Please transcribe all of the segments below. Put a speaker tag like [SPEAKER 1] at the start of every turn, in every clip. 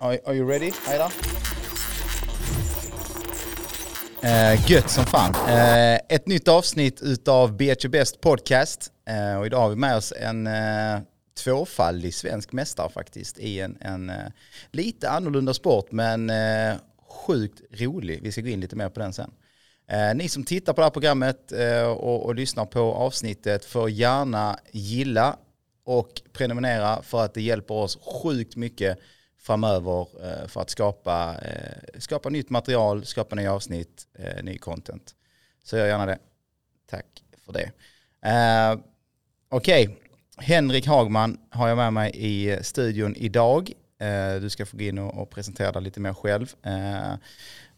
[SPEAKER 1] Are, are you ready, Aida? Eh, gött som fan. Eh, ett nytt avsnitt utav Bet Best Podcast. Eh, och idag har vi med oss en eh, tvåfaldig svensk mästare faktiskt i en, en eh, lite annorlunda sport men eh, sjukt rolig. Vi ska gå in lite mer på den sen. Eh, ni som tittar på det här programmet och, och lyssnar på avsnittet får gärna gilla och prenumerera för att det hjälper oss sjukt mycket framöver eh, för att skapa, eh, skapa nytt material, skapa nya avsnitt, eh, ny content. Så gör gärna det. Tack för det. Okej, okay. Henrik Hagman har jag med mig i studion idag. Du ska få gå in och presentera dig lite mer själv.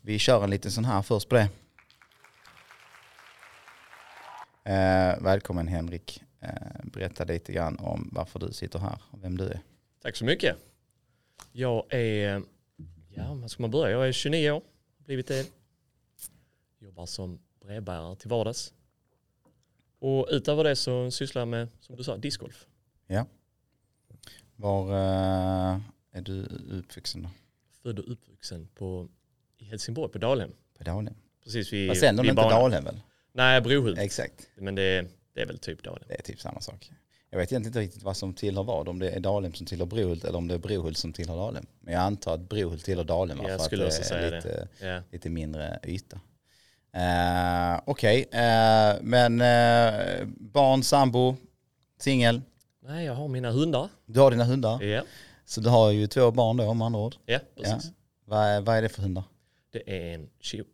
[SPEAKER 1] Vi kör en liten sån här först på det. Välkommen Henrik. Berätta lite grann om varför du sitter här och vem du är.
[SPEAKER 2] Tack så mycket. Jag är, ja vad ska man börja? Jag är 29 år, blivit det. Jobbar som brevbärare till vardags. Och utöver det så sysslar jag med, som du sa, discgolf.
[SPEAKER 1] Ja. Var uh, är du uppvuxen då?
[SPEAKER 2] Född och uppvuxen på, i Helsingborg, på Dalhem.
[SPEAKER 1] På Dalhem?
[SPEAKER 2] Precis vid
[SPEAKER 1] Fast ändå inte Dalhem väl?
[SPEAKER 2] Nej, Brohult.
[SPEAKER 1] Exakt.
[SPEAKER 2] Men det, det är väl typ Dalhem.
[SPEAKER 1] Det är typ samma sak. Jag vet egentligen inte riktigt vad som tillhör vad, om det är Dalhem som tillhör Brohult eller om det är Brohult som tillhör Dalhem. Men jag antar att Brohult tillhör Dalhem
[SPEAKER 2] för
[SPEAKER 1] att det
[SPEAKER 2] är
[SPEAKER 1] lite,
[SPEAKER 2] yeah.
[SPEAKER 1] lite mindre yta. Uh, Okej, okay. uh, eh, men uh, barn, sambo, singel?
[SPEAKER 2] Nej, jag har mina hundar.
[SPEAKER 1] Du har dina hundar?
[SPEAKER 2] Ja. Yeah.
[SPEAKER 1] Så du har ju två barn då om andra ord?
[SPEAKER 2] Ja, precis. Ja.
[SPEAKER 1] Vad, vad är det för hundar?
[SPEAKER 2] Det är en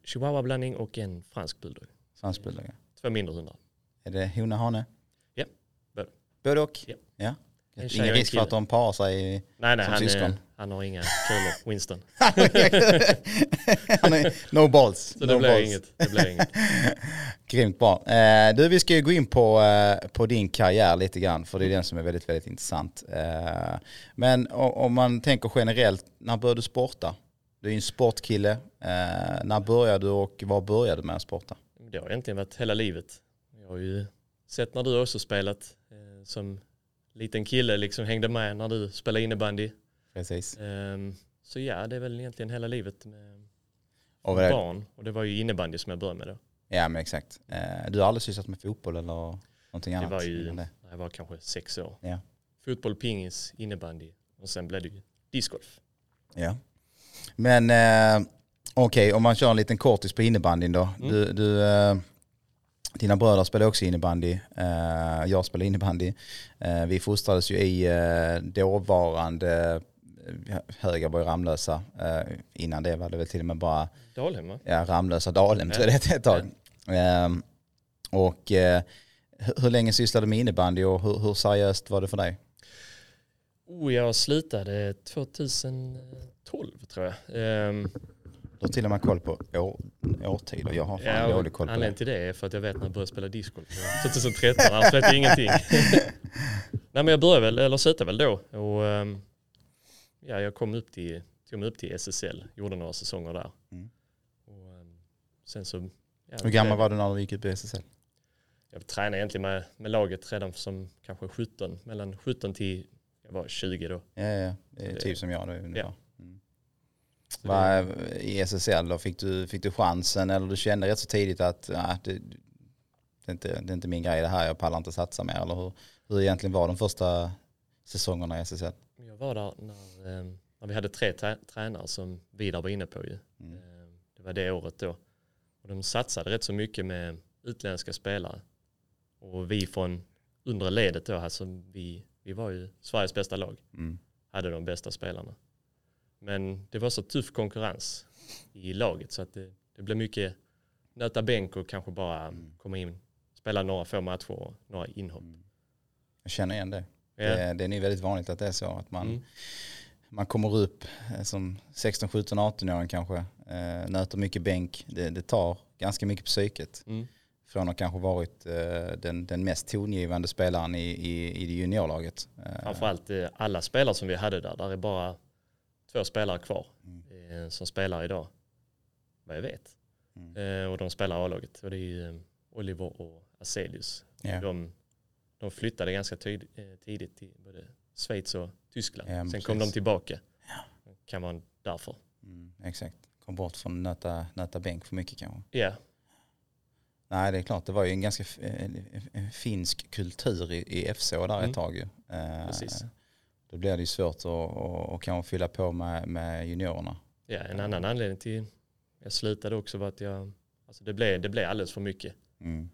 [SPEAKER 2] chihuahua-blandning och en fransk bulldog.
[SPEAKER 1] Fransk bulldog, ja.
[SPEAKER 2] Två mindre hundar.
[SPEAKER 1] Är det hona, hane?
[SPEAKER 2] Både
[SPEAKER 1] och? Ja. ja. Ingen risk för att de parar sig
[SPEAKER 2] nej, nej,
[SPEAKER 1] som
[SPEAKER 2] han
[SPEAKER 1] syskon? Är,
[SPEAKER 2] han har inga kulor, Winston.
[SPEAKER 1] är, no balls.
[SPEAKER 2] Så
[SPEAKER 1] no
[SPEAKER 2] det, blir inget, det blir inget.
[SPEAKER 1] Grymt bra. Eh, du, vi ska ju gå in på, eh, på din karriär lite grann, för det är den som är väldigt, väldigt intressant. Eh, men om man tänker generellt, när började du sporta? Du är ju en sportkille. Eh, när började du och var började du med att sporta?
[SPEAKER 2] Det har egentligen varit hela livet. Jag har ju sett när du också spelat som liten kille liksom hängde med när du spelade innebandy.
[SPEAKER 1] Precis.
[SPEAKER 2] Um, så ja, det är väl egentligen hela livet med och barn. Och det var ju innebandy som jag började med då.
[SPEAKER 1] Ja men exakt. Uh, du har aldrig sysslat med fotboll eller någonting
[SPEAKER 2] det
[SPEAKER 1] annat?
[SPEAKER 2] Var ju, det Jag var kanske sex år.
[SPEAKER 1] Ja.
[SPEAKER 2] Fotboll, pingis, innebandy och sen blev det ju discgolf.
[SPEAKER 1] Ja. Men uh, okej, okay, om man kör en liten kortis på innebandyn då. Mm. Du, du uh, dina bröder spelar också innebandy, eh, jag spelar innebandy. Eh, vi fostrades ju i eh, dåvarande Högaborg Ramlösa. Innan det var det väl till och med bara
[SPEAKER 2] Dalhem va?
[SPEAKER 1] Ja, Ramlösa Dalhem tror jag det ett tag. Ehm, och hur länge sysslade du med innebandy och hur, hur seriöst var det för dig?
[SPEAKER 2] Oh, jag slutade 2012 tror jag. Ehm,
[SPEAKER 1] du har till och med koll på år, årtider. Jag har fan ja, dålig koll på
[SPEAKER 2] Anledningen till det är för att jag vet när jag började spela discgolf. 2013, annars vet jag ingenting. Nej men jag började väl, eller slutade väl då. Och, um, ja, jag kom upp till, kom upp till SSL, gjorde några säsonger där. Mm. Och, um, sen så,
[SPEAKER 1] ja, Hur gammal var du när du gick upp i SSL?
[SPEAKER 2] Jag tränade egentligen med, med laget redan som kanske 17, mellan 17 till jag var 20 då.
[SPEAKER 1] Ja, ja. Det är det, typ som jag då ungefär. Ja. Va, I SSL då, fick du, fick du chansen eller du kände rätt så tidigt att nej, det, det, är inte, det är inte min grej det här, jag pallar inte satsa mer eller hur, hur egentligen var de första säsongerna i SSL?
[SPEAKER 2] Jag var där när, ehm, när vi hade tre tränare som Vidar var inne på ju. Mm. Ehm, det var det året då. Och de satsade rätt så mycket med utländska spelare. Och vi från undre ledet då, alltså vi, vi var ju Sveriges bästa lag. Mm. Hade de bästa spelarna. Men det var så tuff konkurrens i laget så att det, det blev mycket nöta bänk och kanske bara mm. komma in, spela några få matcher och några inhopp. Mm.
[SPEAKER 1] Jag känner igen det. Yeah. Det, det är nog väldigt vanligt att det är så att man, mm. man kommer upp eh, som 16, 17, 18-åring kanske, eh, nöter mycket bänk. Det, det, tar ganska mycket på psyket. Mm. Från att kanske varit eh, den, den mest tongivande spelaren i, i, i det juniorlaget.
[SPEAKER 2] Eh. Framförallt eh, alla spelare som vi hade där, där är bara två spelare kvar mm. eh, som spelar idag, vad jag vet. Mm. Eh, och de spelar A-laget och det är ju eh, Oliver och Aselius. Yeah. De, de flyttade ganska eh, tidigt till både Schweiz och Tyskland. Ja, Sen precis. kom de tillbaka. Ja. kan vara därför.
[SPEAKER 1] Mm, exakt. Kom bort från nöta, nöta bänk för mycket kanske.
[SPEAKER 2] Ja,
[SPEAKER 1] Nej det är klart, det var ju en ganska finsk kultur i, i FCK där
[SPEAKER 2] Mm.
[SPEAKER 1] ett tag ju.
[SPEAKER 2] Precis.
[SPEAKER 1] Då blir det ju svårt att, att, att kanske fylla på med, med juniorerna.
[SPEAKER 2] ja, en annan anledning till jag slutade också var att jag, alltså det, blev, det blev alldeles för mycket.
[SPEAKER 1] Mm.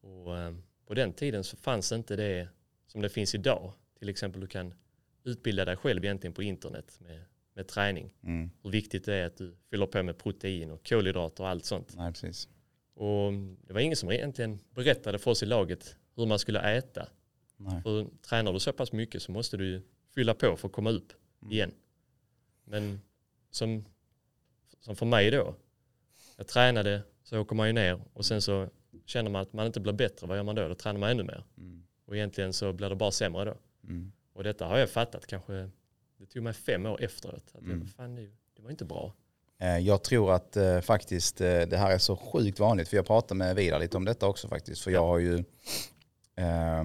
[SPEAKER 2] Och, eh, på den tiden så fanns inte det som det finns idag. Till exempel du kan utbilda dig själv egentligen på internet med, med träning.
[SPEAKER 1] Mm.
[SPEAKER 2] Hur viktigt det är att du fyller på med protein och kolhydrater och allt sånt.
[SPEAKER 1] Nej precis.
[SPEAKER 2] Och det var ingen som egentligen berättade för oss i laget hur man skulle äta.
[SPEAKER 1] Nej.
[SPEAKER 2] För tränar du så pass mycket så måste du fylla på för att komma upp
[SPEAKER 1] Mm.
[SPEAKER 2] igen. Men som, som för mig då, jag tränade så åker man ju ner och sen så känner man att man inte blir bättre, vad gör man då? Då tränar man ännu mer.
[SPEAKER 1] Mm.
[SPEAKER 2] Och egentligen så blir det bara sämre då.
[SPEAKER 1] Mm.
[SPEAKER 2] Och detta har jag fattat kanske, det tog mig fem år efteråt. Att
[SPEAKER 1] Mm.
[SPEAKER 2] jag, fan, det, det var inte bra.
[SPEAKER 1] Eh, Jag tror att eh, faktiskt eh, det här är så sjukt vanligt, för jag pratade med Vidar lite om detta också faktiskt, för jag har ju, eh,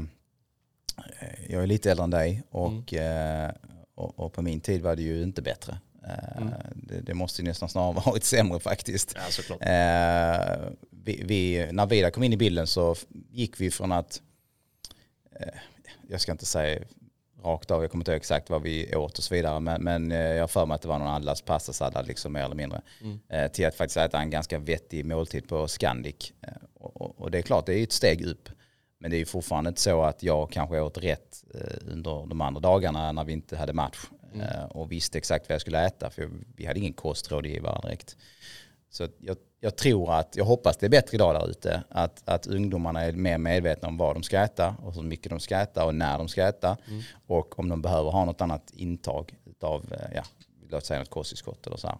[SPEAKER 1] jag är lite äldre än dig och, eh, och, och på min tid var det ju inte bättre. Eh,
[SPEAKER 2] Mm.
[SPEAKER 1] det, det måste ju nästan snarare varit sämre faktiskt.
[SPEAKER 2] Ja.
[SPEAKER 1] Eh, vi, vi, när Vidar kom in i bilden så gick vi från att, eh, jag ska inte säga rakt av, jag kommer inte ihåg exakt vad vi åt och så vidare, men, men eh, jag har för mig att det var någon allas pastasallad liksom mer eller mindre,
[SPEAKER 2] Mm.
[SPEAKER 1] eh, till att faktiskt äta en ganska vettig måltid på Scandic. Eh, och, och, och det är klart, det är ju ett steg upp. Men det är ju fortfarande inte så att jag kanske åt rätt eh, under de andra dagarna när vi inte hade match
[SPEAKER 2] Mm.
[SPEAKER 1] eh, och visste exakt vad jag skulle äta för vi hade ingen kostrådgivare direkt. Så jag, jag tror att, jag hoppas det är bättre idag där ute, att, att ungdomarna är mer medvetna om vad de ska äta och hur mycket de ska äta och när de ska äta
[SPEAKER 2] Mm.
[SPEAKER 1] och om de behöver ha något annat intag av, eh, ja, låt säga något kosttillskott eller så här,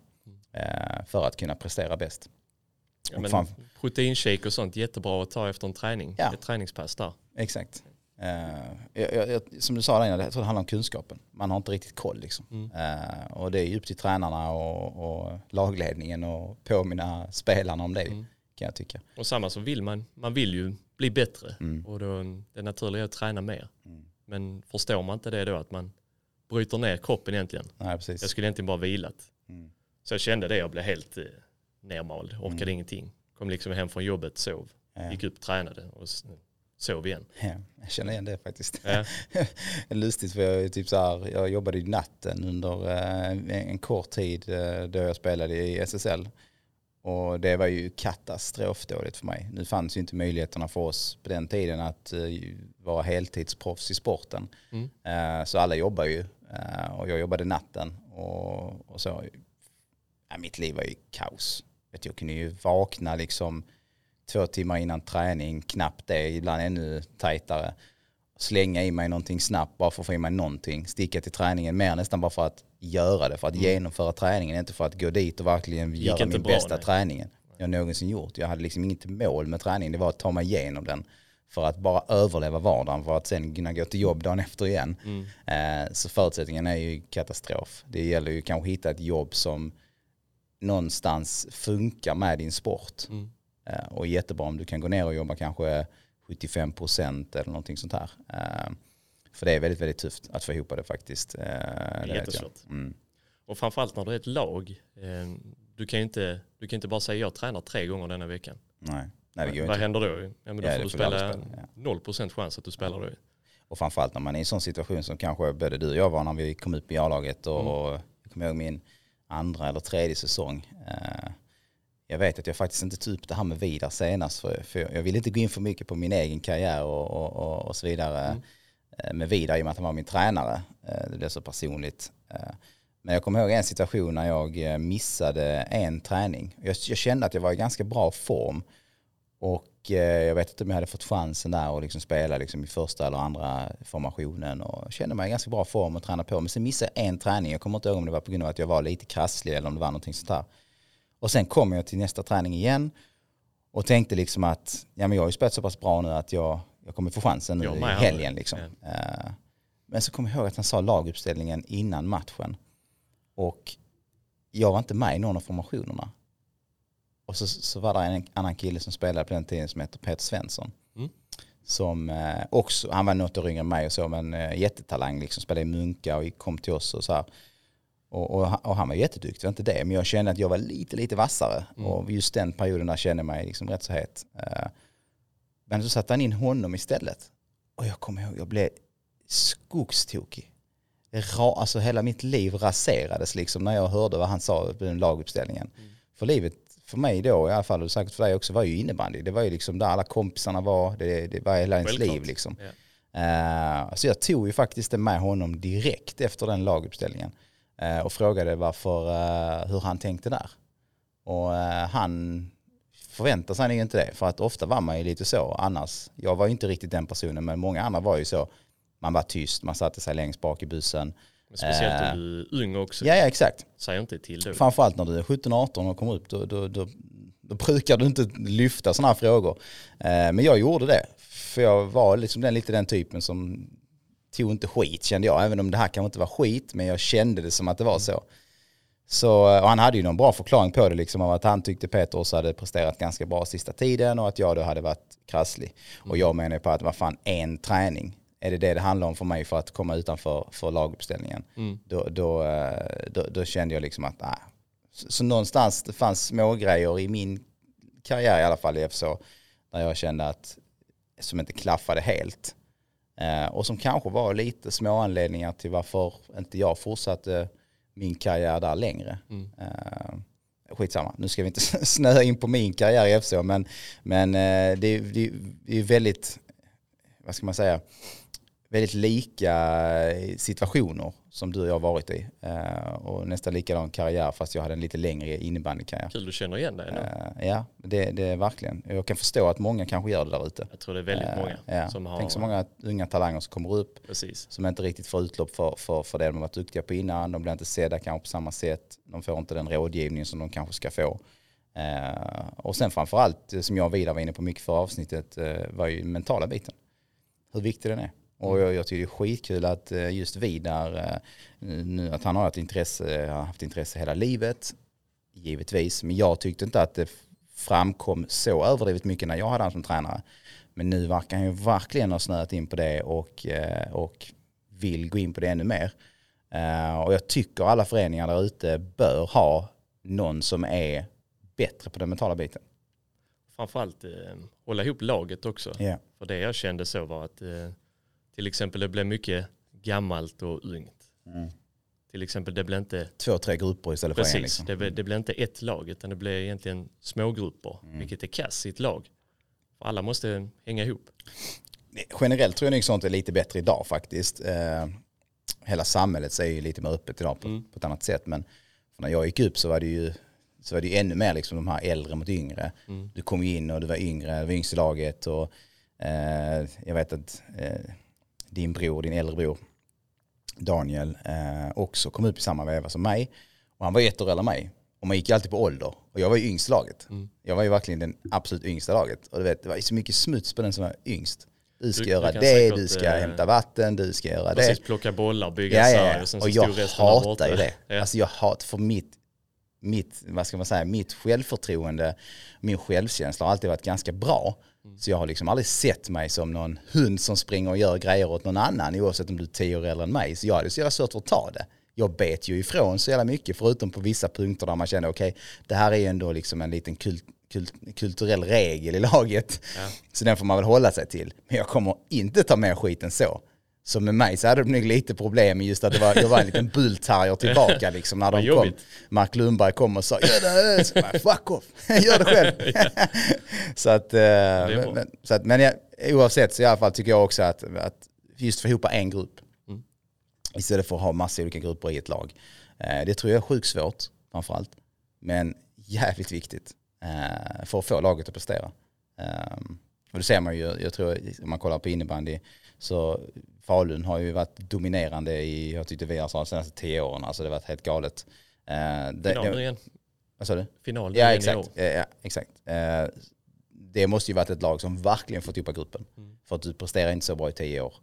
[SPEAKER 1] eh, för att kunna prestera bäst.
[SPEAKER 2] Ja,
[SPEAKER 1] Och
[SPEAKER 2] men proteinshake och sånt, jättebra att ta efter en träning.
[SPEAKER 1] Ja.
[SPEAKER 2] Ett träningspass där.
[SPEAKER 1] Exakt. Eh, jag, jag, som du sa där innan, jag tror det handlar om kunskapen. Man har inte riktigt koll liksom.
[SPEAKER 2] Mm.
[SPEAKER 1] Eh, och det är ju upp till tränarna och, och lagledningen och påminna spelarna om det
[SPEAKER 2] Mm.
[SPEAKER 1] kan jag tycka.
[SPEAKER 2] Och samma så vill man, man vill ju bli bättre.
[SPEAKER 1] Mm.
[SPEAKER 2] Och då, det naturliga är att träna mer.
[SPEAKER 1] Mm.
[SPEAKER 2] Men förstår man inte det då att man bryter ner kroppen egentligen.
[SPEAKER 1] Nej, precis.
[SPEAKER 2] Jag skulle egentligen bara vilat.
[SPEAKER 1] Mm.
[SPEAKER 2] Så jag kände det, jag blev helt eh, nermald, orkade
[SPEAKER 1] Mm.
[SPEAKER 2] ingenting. Kom liksom hem från jobbet, sov,
[SPEAKER 1] Ja.
[SPEAKER 2] gick upp, tränade och sov igen.
[SPEAKER 1] Ja, jag känner igen det faktiskt.
[SPEAKER 2] Ja.
[SPEAKER 1] Lustigt för jag, typ så här, jag jobbade i natten under eh, en, kort tid eh, då jag spelade i SSL. Och det var ju katastrofdåligt för mig. Nu fanns ju inte möjligheterna för oss på den tiden att eh, vara heltidsproffs i sporten.
[SPEAKER 2] Mm.
[SPEAKER 1] Så alla jobbar ju. Och jag jobbade natten. Och, och så. Ja, mitt liv var ju kaos. Vet, jag kunde ju vakna liksom två timmar innan träning, knappt det, ibland ännu tajtare. Slänga i mig någonting snabbt bara för att få i mig någonting. Sticka till träningen mer nästan bara för att göra det, för att
[SPEAKER 2] Mm.
[SPEAKER 1] genomföra träningen, inte för att gå dit och verkligen
[SPEAKER 2] gick
[SPEAKER 1] göra min
[SPEAKER 2] bra,
[SPEAKER 1] bästa
[SPEAKER 2] nej.
[SPEAKER 1] träningen jag någonsin gjort. Jag hade liksom inget mål med träningen, det var att ta mig igenom den för att bara överleva vardagen för att sen kunna gå till jobb dagen efter igen.
[SPEAKER 2] Mm.
[SPEAKER 1] Eh, Så förutsättningen är ju katastrof. Det gäller ju kanske att hitta ett jobb som någonstans funkar med din sport.
[SPEAKER 2] Mm.
[SPEAKER 1] Eh, Och jättebra om du kan gå ner och jobba kanske 75% eller någonting sånt här. Eh, För det är väldigt, väldigt tufft att få ihop det faktiskt. Eh, Det jag.
[SPEAKER 2] jättesvårt.
[SPEAKER 1] Mm.
[SPEAKER 2] Och framförallt när det är ett lag. Du kan ju inte, du kan inte bara säga jag tränar tre gånger denna veckan.
[SPEAKER 1] Nej. Nej, det går
[SPEAKER 2] Vad
[SPEAKER 1] inte.
[SPEAKER 2] händer då? Ja, men då
[SPEAKER 1] Ja,
[SPEAKER 2] får du
[SPEAKER 1] du
[SPEAKER 2] spela
[SPEAKER 1] spela, ja.
[SPEAKER 2] 0% chans att du spelar då.
[SPEAKER 1] Och framförallt när man är i en sån situation som kanske både du och jag var när vi kom upp i A-laget och,
[SPEAKER 2] Mm.
[SPEAKER 1] jag kommer ihåg min andra eller tredje säsong. Eh, jag vet att jag faktiskt inte tog upp det här med Vidar senast för, jag ville inte gå in för mycket på min egen karriär och, och, och, och så vidare
[SPEAKER 2] Mm.
[SPEAKER 1] eh, med Vidar i och med att han var min tränare. Eh, det blev så personligt. Men jag kommer ihåg en situation när jag missade en träning. Jag, jag kände att jag var i ganska bra form och eh, jag vet inte om jag hade fått chansen där och liksom spela liksom i första eller andra formationen och kände mig i ganska bra form och träna på. Men sen missade jag en träning. Jag kommer inte ihåg om det var på grund av att jag var lite krasslig eller om det var någonting sånt här. Och sen kom jag till nästa träning igen och tänkte liksom att ja, men jag har ju spelat så pass bra nu att jag, jag kommer få chansen nu i helgen. Liksom. Eh, Men så kom jag ihåg att han sa laguppställningen innan matchen. Och jag var inte med i någon av formationerna. Och så, så var det en annan kille som spelade på den tiden som heter Peter Svensson.
[SPEAKER 2] Mm.
[SPEAKER 1] Som eh, också, han var något år yngre än mig och så, men eh, jättetalang, liksom, spelade i Munka och kom till oss och så här. Och, och, och han var jätteduktig, det var inte det. Men jag kände att jag var lite, lite vassare.
[SPEAKER 2] Mm.
[SPEAKER 1] Och just den perioden där kände jag mig liksom rätt så het. Eh, Men så satte han in honom istället. Och jag kommer ihåg, jag blev skogstokig. Ra, alltså hela mitt liv raserades liksom när jag hörde vad han sa på den laguppställningen. För livet för mig då i alla fall, och säkert för dig också, var ju innebandy. Det var ju liksom där alla kompisarna var, det, det var hela ens liv liksom.
[SPEAKER 2] Ja.
[SPEAKER 1] Eh, så jag tog ju faktiskt det med honom direkt efter den laguppställningen. eh, och frågade varför, eh, hur han tänkte där. Och han förväntade sig inte det, för att ofta var man ju lite så annars. Jag var ju inte riktigt den personen, men många andra var ju så. Man var tyst, man satte sig längst bak i bussen.
[SPEAKER 2] Men speciellt
[SPEAKER 1] Eh.
[SPEAKER 2] om du är ung också.
[SPEAKER 1] Ja, ja exakt.
[SPEAKER 2] Säg inte till då.
[SPEAKER 1] Framförallt när du är 17-18 och kommer upp, då, då, då, då brukar du inte lyfta sådana här frågor. Eh, men jag gjorde det, för jag var liksom den, lite den typen som tog inte skit kände jag, även om det här kanske inte var skit, men jag kände det som att det var så. Så, han hade ju någon bra förklaring på det, liksom, av att han tyckte Peters hade presterat ganska bra sista tiden och att jag då hade varit krasslig. Och jag menar på att vad fan, en träning, är det det det handlar om för mig för att komma utanför för laguppställningen?
[SPEAKER 2] Mm.
[SPEAKER 1] Då, då, eh, då, då kände jag liksom att, nej. Så, så någonstans, det fanns små grejer i min karriär i alla fall i FSH, där jag kände att, som inte klaffade helt. Eh, och som kanske var lite små anledningar till varför inte jag fortsatte min karriär där längre.
[SPEAKER 2] Mm.
[SPEAKER 1] Eh, skitsamma, nu ska vi inte snöa in på min karriär i FSH, men, men eh, det, det, det är väldigt, vad ska man säga, väldigt lika situationer som du och jag har varit i. Eh, och nästan likadan karriär fast jag hade en lite längre innebandykarriär.
[SPEAKER 2] Kul du känner igen dig ändå.
[SPEAKER 1] Eh, ja, det, det är verkligen. Jag kan förstå att många kanske gör det där ute.
[SPEAKER 2] Jag tror det är väldigt
[SPEAKER 1] Eh,
[SPEAKER 2] många
[SPEAKER 1] ja.
[SPEAKER 2] som har...
[SPEAKER 1] Tänk så många unga talanger som kommer upp
[SPEAKER 2] Precis.
[SPEAKER 1] som inte riktigt får utlopp för, för, för det de varit duktiga på innan. De blir inte sedda kanske på samma sätt. De får inte den rådgivning som de kanske ska få. Eh, och sen framförallt, eh, som jag och Vidar var inne på mycket för avsnittet, eh, var ju den mentala biten. Hur viktig den är. Och jag, jag tycker det är skitkul att eh, just Vidar, eh, nu, att han har haft intresse, haft intresse hela livet, givetvis. Men jag tyckte inte att det framkom så överdrivet mycket när jag hade han som tränare. Men nu verkar han ju verkligen ha snöat in på det och, eh, och vill gå in på det ännu mer. Och jag tycker alla föreningar där ute bör ha någon som är bättre på den mentala biten.
[SPEAKER 2] Framförallt eh, hålla ihop laget också.
[SPEAKER 1] Ja.
[SPEAKER 2] För det jag kände så var att eh, till exempel det blev mycket gammalt och ungt.
[SPEAKER 1] Mm.
[SPEAKER 2] Till exempel det blev inte,
[SPEAKER 1] Två, tre grupper istället för en.
[SPEAKER 2] precis,
[SPEAKER 1] Liksom.
[SPEAKER 2] det, blev, det blev inte ett lag utan det blev egentligen smågrupper.
[SPEAKER 1] Mm.
[SPEAKER 2] Vilket är kass i ett lag. För alla måste hänga ihop.
[SPEAKER 1] Generellt tror jag nog sånt är lite bättre idag faktiskt. Eh, hela samhället är ju lite mer öppet idag på,
[SPEAKER 2] Mm.
[SPEAKER 1] på ett annat sätt. Men när jag gick upp så var det ju, så var det ju ännu mer liksom de här äldre mot yngre.
[SPEAKER 2] Mm.
[SPEAKER 1] Du kom in och du var yngre, du var yngst i laget. Och, eh, jag vet att eh, din bror, din äldre bror, Daniel, eh, också kom upp i samma veva som mig. Och han var ett år äldre än mig. Och man gick ju alltid på ålder. Och jag var ju yngst laget.
[SPEAKER 2] Mm.
[SPEAKER 1] Jag var ju verkligen den absolut yngsta laget. Och du vet, det var ju så mycket smuts på den som var yngst. Du ska
[SPEAKER 2] Du-
[SPEAKER 1] göra
[SPEAKER 2] du
[SPEAKER 1] det,
[SPEAKER 2] säkert,
[SPEAKER 1] du ska
[SPEAKER 2] eh,
[SPEAKER 1] hämta vatten, du ska göra
[SPEAKER 2] Precis,
[SPEAKER 1] det.
[SPEAKER 2] plocka bollar, bygga
[SPEAKER 1] Ja, ja, ja.
[SPEAKER 2] och
[SPEAKER 1] Och jag hatar ju det.
[SPEAKER 2] Ja.
[SPEAKER 1] Alltså jag hatar, för mitt, mitt, vad ska man säga, mitt självförtroende, min självkänsla har alltid varit ganska bra. Så jag har liksom aldrig sett mig som någon hund som springer och gör grejer åt någon annan oavsett om du är tio år äldre än mig. Så jag hade så jävla svårt att ta det. Jag bet ju ifrån så jävla mycket förutom på vissa punkter där man kände okej, det här är ju ändå liksom en liten kult, kult, kulturell regel i laget.
[SPEAKER 2] Ja.
[SPEAKER 1] Så den får man väl hålla sig till. Men jag kommer inte ta mer skiten så. Så med mig så hade de nog lite problem med just att det var, jag var en liten bullterrier tillbaka liksom när de kom. Mark Lundberg kom och sa gör det, så, fuck off, gör det själv. så att, eh, men, så att, men jag, oavsett så i alla fall tycker jag också att, att just få ihop en grupp
[SPEAKER 2] Mm.
[SPEAKER 1] istället för att ha massa olika grupper i ett lag. Eh, det tror jag är sjukt svårt framförallt. Men jävligt viktigt eh, för att få laget att prestera. Um, och det ser man ju, jag tror om man kollar på innebandy så Falun har ju varit dominerande i, jag tyckte vi har de senaste tio åren, alltså det har varit helt galet. Eh, det,
[SPEAKER 2] Final nu
[SPEAKER 1] det,
[SPEAKER 2] igen.
[SPEAKER 1] vad sa du?
[SPEAKER 2] Final
[SPEAKER 1] Ja
[SPEAKER 2] igen i
[SPEAKER 1] exakt.
[SPEAKER 2] år.
[SPEAKER 1] Ja, exakt. Eh, det måste ju varit ett lag som verkligen fått upp gruppen.
[SPEAKER 2] Mm.
[SPEAKER 1] För att du presterar inte så bra i tio år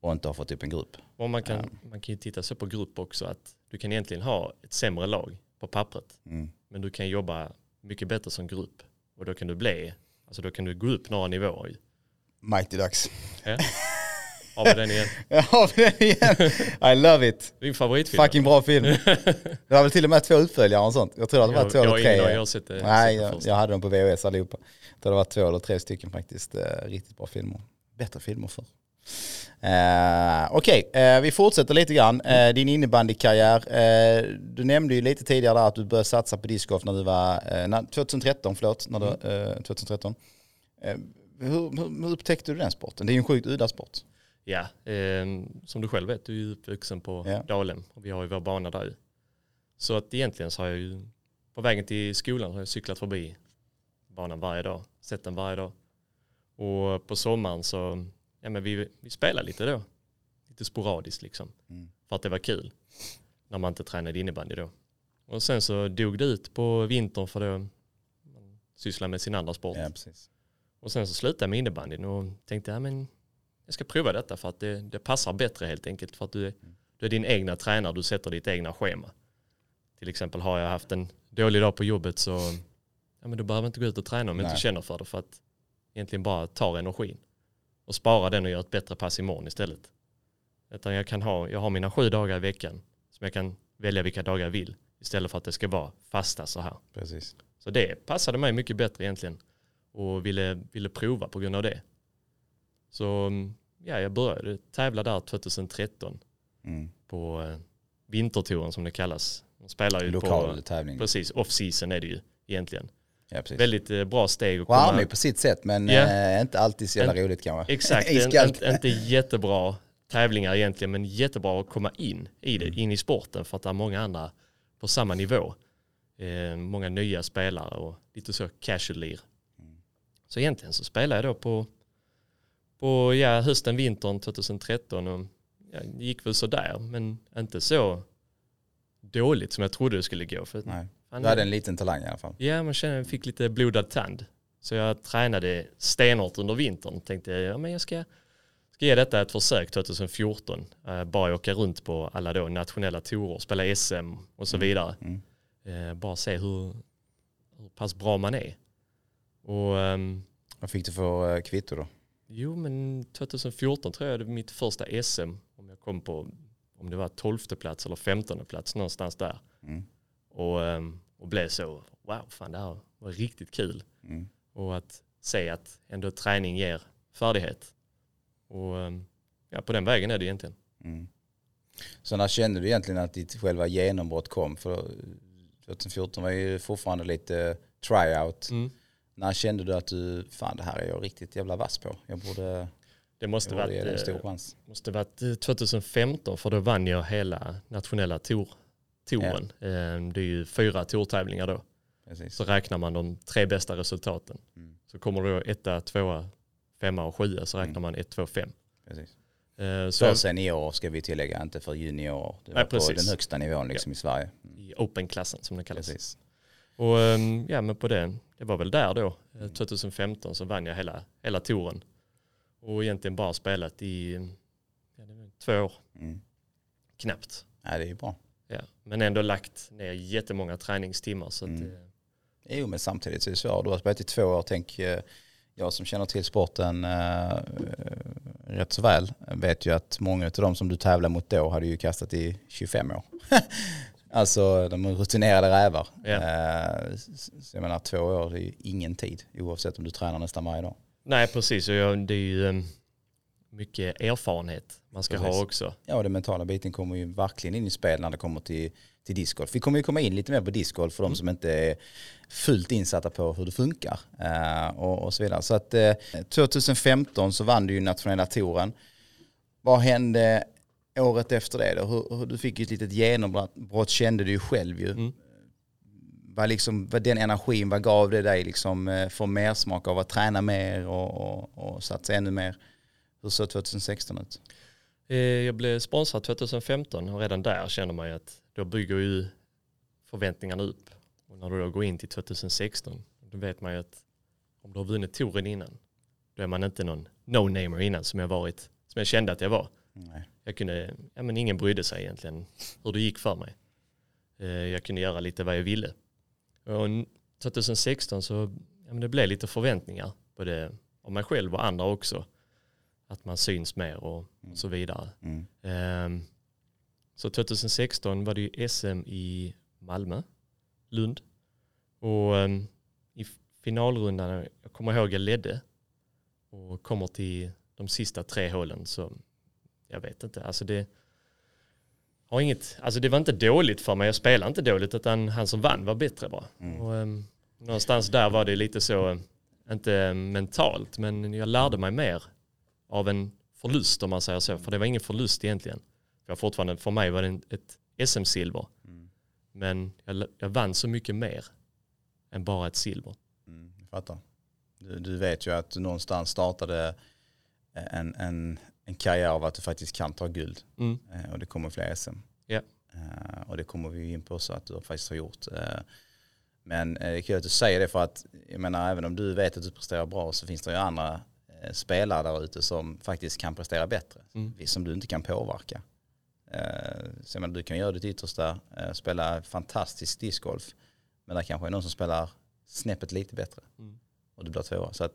[SPEAKER 1] och inte har fått upp en grupp.
[SPEAKER 2] Och man, kan, man kan ju titta så på grupp också att du kan egentligen ha ett sämre lag på pappret.
[SPEAKER 1] Mm.
[SPEAKER 2] Men du kan jobba mycket bättre som grupp. Och då kan du bli, alltså då kan du gå upp några nivåer.
[SPEAKER 1] Mighty Ducks.
[SPEAKER 2] Ja. Har vi den igen.
[SPEAKER 1] Har vi den igen? I love it.
[SPEAKER 2] Din favoritfilm?
[SPEAKER 1] Fucking bra film. Det var väl till och med två uppföljare och sånt. Jag tror att det var
[SPEAKER 2] Jag-
[SPEAKER 1] två
[SPEAKER 2] jag
[SPEAKER 1] eller tre.
[SPEAKER 2] jag har sett det-
[SPEAKER 1] Nej, jag, jag hade dem på VHS allihopa. Det var två eller tre stycken faktiskt. Eh, riktigt bra filmer. Bättre filmer för. Uh, Okej, eh, vi fortsätter lite grann. Eh, din innebandykarriär. Eh, du nämnde ju lite tidigare där att du började satsa på discgolf när du var, eh, när, 2013, förlåt, när du, eh, 2013. Eh, hur, hur, hur upptäckte du den sporten? Det är ju en sjukt udda sport.
[SPEAKER 2] Ja, ehm, som du själv vet, du är ju uppvuxen på
[SPEAKER 1] Ja.
[SPEAKER 2] Dalem och vi har ju vår bana där ju. Så att egentligen så har jag ju, på vägen till skolan har jag cyklat förbi banan varje dag, sett den varje dag. Och på sommaren så, ja men vi, vi spelar lite då. Lite sporadiskt liksom.
[SPEAKER 1] Mm.
[SPEAKER 2] För att det var kul. När man inte tränade innebandy då. Och sen så dog det ut på vintern för då man sysslar med sin andra sport.
[SPEAKER 1] Ja.
[SPEAKER 2] Och sen så slutade jag med innebandyn och tänkte ja, men jag ska prova detta för att det, det passar bättre helt enkelt. För att du är, du är din egna tränare, du sätter ditt egna schema. Till exempel har jag haft en dålig dag på jobbet så ja, men du behöver inte gå ut och träna om du inte känner för det. För att egentligen bara ta energin och spara den och göra ett bättre pass imorgon istället. Utan jag, kan ha, jag har mina sju dagar i veckan som jag kan välja vilka dagar jag vill istället för att det ska vara fasta så här.
[SPEAKER 1] precis.
[SPEAKER 2] Så det passade mig mycket bättre egentligen och ville, ville prova på grund av det. Så mm, ja, jag började tävla där 2013
[SPEAKER 1] Mm.
[SPEAKER 2] på eh, vintertouren som det kallas. De spelar ju
[SPEAKER 1] Lokal
[SPEAKER 2] på,
[SPEAKER 1] tävling.
[SPEAKER 2] precis, off-season är det ju egentligen.
[SPEAKER 1] Ja.
[SPEAKER 2] Väldigt eh, bra steg att
[SPEAKER 1] Charmig
[SPEAKER 2] komma.
[SPEAKER 1] på sitt sätt men
[SPEAKER 2] Ja.
[SPEAKER 1] eh, inte alltid så jävla roligt kanske.
[SPEAKER 2] Exakt, en, en, inte jättebra tävlingar egentligen men jättebra att komma in i det, in i sporten för att det är många andra på samma nivå. Eh, många nya spelare och lite så casual Så egentligen så spelade jag då på, på ja, hösten, vintern 2013 och ja, det gick väl sådär men inte så dåligt som jag trodde det skulle gå. För,
[SPEAKER 1] Nej. Du hade en liten talang i alla fall.
[SPEAKER 2] Ja, man kände jag fick lite blodad tand. Så jag tränade stenhårt under vintern. Tänkte ja, men jag ska, ska ge detta ett försök 2014. Uh, bara åka runt på alla då nationella tourer, spela SM och så vidare.
[SPEAKER 1] Mm.
[SPEAKER 2] Eh, bara se hur, hur pass bra man är. Och ehm,
[SPEAKER 1] Vad fick du för eh, kvitto då?
[SPEAKER 2] Jo, men 2014 tror jag det var mitt första SM. Om jag kom på, om det var 12 plats eller 15 plats någonstans där.
[SPEAKER 1] Mm.
[SPEAKER 2] Och, ehm, och blev så, wow, fan det här var riktigt kul.
[SPEAKER 1] Mm.
[SPEAKER 2] Och att se att ändå träning ger färdighet. Och ehm, ja, på den vägen är det egentligen.
[SPEAKER 1] Mm. Så när kände du egentligen att ditt själva genombrott kom? För eh, 2014 var ju fortfarande lite tryout. När kände du att du, fan det här är jag riktigt jävla vass på. Jag borde,
[SPEAKER 2] Det måste
[SPEAKER 1] jag borde
[SPEAKER 2] varit,
[SPEAKER 1] det en stor
[SPEAKER 2] eh,
[SPEAKER 1] chans.
[SPEAKER 2] måste varit eh, 2015 för då vann jag hela nationella tour, touren. Ehm, Det är ju fyra tourtävlingar då.
[SPEAKER 1] Precis.
[SPEAKER 2] Så räknar man de tre bästa resultaten.
[SPEAKER 1] Mm.
[SPEAKER 2] Så kommer då etta, tvåa, femma och sjua så räknar
[SPEAKER 1] Mm.
[SPEAKER 2] man ett, två, fem.
[SPEAKER 1] Precis.
[SPEAKER 2] Eh, Så
[SPEAKER 1] För senior ska vi tillägga, inte för junior. Det var
[SPEAKER 2] Nej,
[SPEAKER 1] på
[SPEAKER 2] precis.
[SPEAKER 1] den högsta nivån liksom i Sverige.
[SPEAKER 2] i open-klassen som det kallas.
[SPEAKER 1] Precis.
[SPEAKER 2] Och ehm, ja, men på det, det var väl där då, eh, 2015 så vann jag hela, hela touren. Och egentligen bara spelat i ja, två år,
[SPEAKER 1] Mm.
[SPEAKER 2] knappt.
[SPEAKER 1] Ja, det är ju bra.
[SPEAKER 2] Ja. Men ändå lagt ner jättemånga träningstimmar. Så att,
[SPEAKER 1] Mm.
[SPEAKER 2] eh,
[SPEAKER 1] Jo, men samtidigt så är det så. Du har spelat i två år. Tänk, eh, jag som känner till sporten eh, rätt så väl vet ju att många av de som du tävlar mot då hade ju kastat i 25 år. alltså de är rutinerade rävar. Eh, så jag menar två år det är ju ingen tid oavsett om du tränar nästan varje dag.
[SPEAKER 2] nej, precis. Och det är ju em, mycket erfarenhet man ska
[SPEAKER 1] Precis.
[SPEAKER 2] ha också.
[SPEAKER 1] Ja, och den mentala biten kommer ju verkligen in i spel när det kommer till, till discgolf. Vi kommer ju komma in lite mer på discgolf för de som inte är fullt insatta på hur det funkar eh, och, och så vidare. Så att eh, 2015 så vann du ju nationella touren. Vad hände året efter det då? Hur, hur, du fick ju ett litet genombrott kände du ju själv ju.
[SPEAKER 2] Mm.
[SPEAKER 1] Vad, liksom, vad den energin, vad gav det dig liksom eh, för mer smak av att träna mer och, och, och satsa ännu mer? Hur såg 2016 ut?
[SPEAKER 2] Eh, Jag blev sponsrad 2015 och redan där känner man ju att då bygger ju förväntningarna upp. Och när du då går in till 2016 då vet man ju att om du har vunnit touren innan då är man inte någon no-namer innan som jag varit, som jag kände att jag var.
[SPEAKER 1] Nej.
[SPEAKER 2] Jag kunde, ja men ingen brydde sig egentligen hur det gick för mig. Eh, Jag kunde göra lite vad jag ville. Och n- 2016 så, ja men det blev lite förväntningar både av mig själv och andra också. att man syns mer och, och så vidare.
[SPEAKER 1] Mm.
[SPEAKER 2] Ehm, så 2016 var det ju SM i Malmö, Lund. Och ehm, i finalrundan, jag kommer ihåg jag ledde och kommer till de sista tre hålen så jag vet inte, alltså det har inget, alltså det var inte dåligt för mig, jag spelade inte dåligt utan han som vann var bättre bara.
[SPEAKER 1] Mm.
[SPEAKER 2] Och, ehm, någonstans där var det lite så, inte mentalt, men jag lärde mig mer av en förlust om man säger så, för det var ingen förlust egentligen. För, jag fortfarande, för mig var det ett SM-silver,
[SPEAKER 1] Mm.
[SPEAKER 2] men jag, jag vann så mycket mer än bara ett silver.
[SPEAKER 1] Mm, jag fattar. Du, du vet ju att du någonstans startade en, en, en karriär av att du faktiskt kan ta guld.
[SPEAKER 2] Mm.
[SPEAKER 1] Eh, Och det kommer fler SM. Eh, Och det kommer vi in på så att du faktiskt har gjort. Eh, Men eh, det är kul att du säger det för att jag menar även om du vet att du presterar bra så finns det ju andra spelare där ute som faktiskt kan prestera bättre.
[SPEAKER 2] Mm.
[SPEAKER 1] Som du inte kan påverka. Så jag menar, du kan göra ditt yttersta, spela fantastisk discgolf. Men det kanske är någon som spelar snäppet lite bättre
[SPEAKER 2] Mm.
[SPEAKER 1] och du blir tvåa. Så att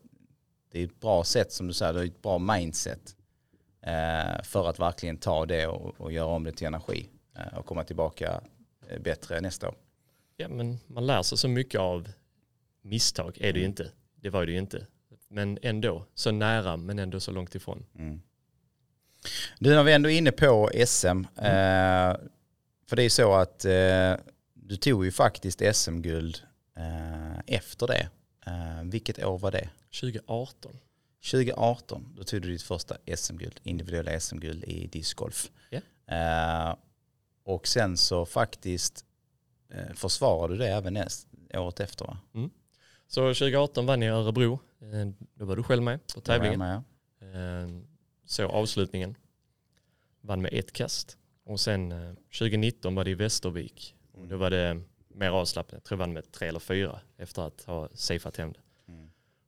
[SPEAKER 1] det är ett bra sätt som du säger, det är ett bra mindset för att verkligen ta det och, och göra om det till energi eh, och komma tillbaka eh, bättre nästa år.
[SPEAKER 2] Ja, men man lär sig så mycket av misstag, är det ju inte. Det var det ju inte. Men ändå, så nära men ändå så långt ifrån.
[SPEAKER 1] Mm. Du, när vi ändå är inne på SM, eh, för det är så att eh, du tog ju faktiskt SM-guld eh, efter det. Eh, vilket år var det?
[SPEAKER 2] 2018.
[SPEAKER 1] 2018, då tog du ditt första SM-guld, individuella SM-guld i discgolf.
[SPEAKER 2] Ja.
[SPEAKER 1] Eh, och sen så faktiskt eh, försvarade du det även näst, året efter va?
[SPEAKER 2] Så 2018 vann jag Örebro. Eh, Då var du själv med på tävlingen.
[SPEAKER 1] Med,
[SPEAKER 2] Eh, Så avslutningen. Vann med ett kast. Och sen eh, 2019 var det i Västervik. Då var det mer avslappnat. Jag tror jag vann med tre eller fyra efter att ha safeat hem det.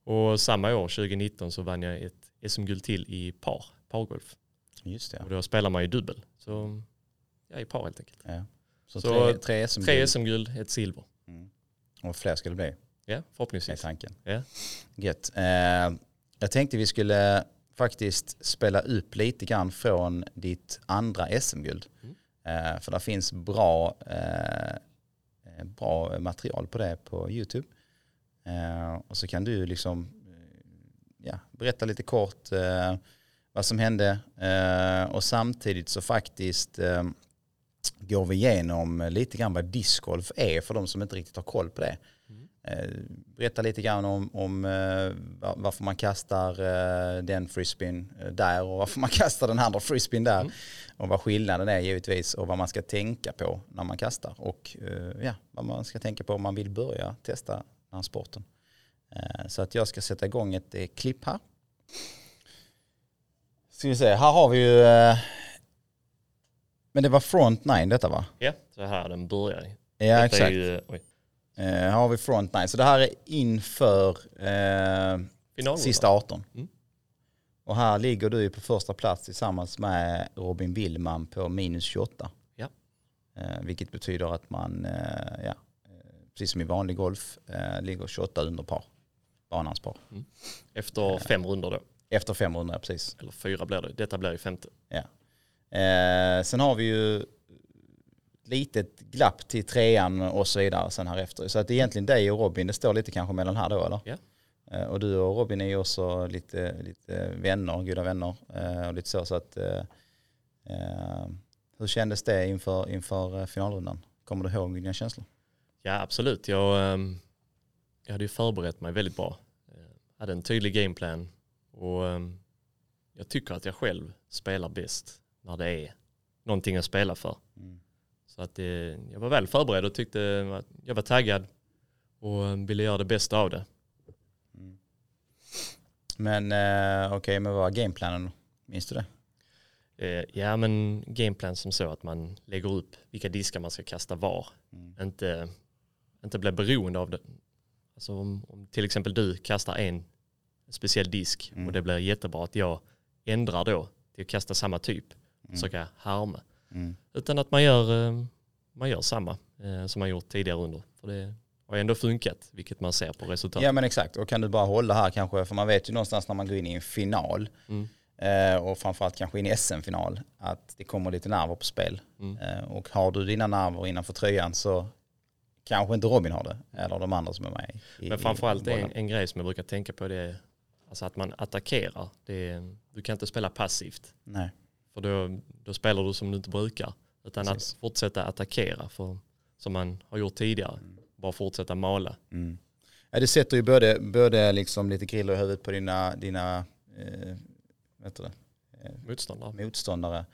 [SPEAKER 2] Och samma år, 2019, så vann jag ett SM-guld till i par, pargolf.
[SPEAKER 1] Just det.
[SPEAKER 2] Och då spelar man ju dubbel. Så ja, i par helt enkelt.
[SPEAKER 1] Ja. Så,
[SPEAKER 2] Så
[SPEAKER 1] tre, tre SM-guld.
[SPEAKER 2] SM-guld, ett silver.
[SPEAKER 1] Mm. Och fler ska det bli,
[SPEAKER 2] Ja,
[SPEAKER 1] är
[SPEAKER 2] förhoppningsvis.
[SPEAKER 1] tanken.
[SPEAKER 2] Ja.
[SPEAKER 1] Gött. Eh, jag tänkte vi skulle faktiskt spela upp lite grann från ditt andra SM-guld.
[SPEAKER 2] Mm.
[SPEAKER 1] Eh, för det finns bra, eh, eh, bra material på det på YouTube. Eh, och så kan du liksom eh, ja, berätta lite kort eh, vad som hände. Och samtidigt så faktiskt går vi igenom lite grann vad discgolf är för de som inte riktigt har koll på det.
[SPEAKER 2] Mm.
[SPEAKER 1] Berätta lite grann om, om va- varför man kastar den frisbeen där och varför man kastar den andra frisbeen där.
[SPEAKER 2] Mm.
[SPEAKER 1] Och vad skillnaden är givetvis och vad man ska tänka på när man kastar. Och ja, vad man ska tänka på om man vill börja testa den här sporten. Eh, så att jag ska sätta igång ett eh, klipp här. Ska vi se, här har vi ju... Eh, men det var front nine detta va?
[SPEAKER 2] Ja, så här den börjar.
[SPEAKER 1] Ja
[SPEAKER 2] Detta
[SPEAKER 1] exakt.
[SPEAKER 2] ju,
[SPEAKER 1] här har vi front nine. Så det här är inför eh, sista 18.
[SPEAKER 2] Mm.
[SPEAKER 1] Och här ligger du på första plats tillsammans med Robin Willman på minus 28.
[SPEAKER 2] Ja.
[SPEAKER 1] Eh, vilket betyder att man, eh, ja, precis som i vanlig golf, eh, ligger 28 under par. Banans par.
[SPEAKER 2] Efter fem runder då.
[SPEAKER 1] Efter 500 precis.
[SPEAKER 2] Eller fyra blir det. Detta blir ju femte.
[SPEAKER 1] Eh, sen har vi ju litet glapp till trean och så vidare sen här efter. Så att egentligen dig och Robin, det står lite kanske mellan här då eller?
[SPEAKER 2] Ja.
[SPEAKER 1] Eh, och du och Robin är ju också lite, lite vänner, goda vänner eh, och lite så. så att, eh, eh, hur kändes det inför, inför eh, finalrundan? Kommer du ihåg dina känslor?
[SPEAKER 2] Ja, absolut. Jag, ehm, jag hade ju förberett mig väldigt bra. Jag hade en tydlig gameplan och ehm, jag tycker att jag själv spelar bäst när det är någonting att spela för.
[SPEAKER 1] Mm.
[SPEAKER 2] Så att det, jag var väl förberedd och tyckte att jag var taggad och ehm, ville göra det bästa av det.
[SPEAKER 1] Mm. Men eh, okej, men vad var gameplanen? Minns du det?
[SPEAKER 2] Eh, Ja, men gameplan som så att man lägger upp vilka diskar man ska kasta var.
[SPEAKER 1] Mm.
[SPEAKER 2] Inte, inte bli beroende av det. Alltså om, om till exempel du kastar en speciell disk
[SPEAKER 1] Mm.
[SPEAKER 2] och det blir jättebra att jag ändrar då till att kasta samma typ.
[SPEAKER 1] Mm.
[SPEAKER 2] Jag harma.
[SPEAKER 1] Mm.
[SPEAKER 2] Utan att man gör, eh, man gör samma eh, som man gjort tidigare under. För det har ändå funkat, vilket man ser på resultatet.
[SPEAKER 1] Ja men exakt, och kan du bara hålla här kanske, för man vet ju någonstans när man går in i en final
[SPEAKER 2] Mm.
[SPEAKER 1] eh, och framförallt kanske in i SM-final, att det kommer lite nerver på spel.
[SPEAKER 2] Mm.
[SPEAKER 1] Och har du dina nerver innanför tröjan så kanske inte Robin har det, eller de andra som är med. I,
[SPEAKER 2] Men framförallt
[SPEAKER 1] i
[SPEAKER 2] en, en grej som jag brukar tänka på det är alltså att man attackerar. Är, du kan inte spela passivt.
[SPEAKER 1] Nej,
[SPEAKER 2] För då, då spelar du som du inte brukar. Utan
[SPEAKER 1] Precis.
[SPEAKER 2] att fortsätta attackera för, som man har gjort tidigare. Bara fortsätta mala.
[SPEAKER 1] Mm. Ja, det sätter ju både, både liksom lite griller i huvudet på dina, dina eh, vet du det, eh,
[SPEAKER 2] Motståndare.
[SPEAKER 1] motståndare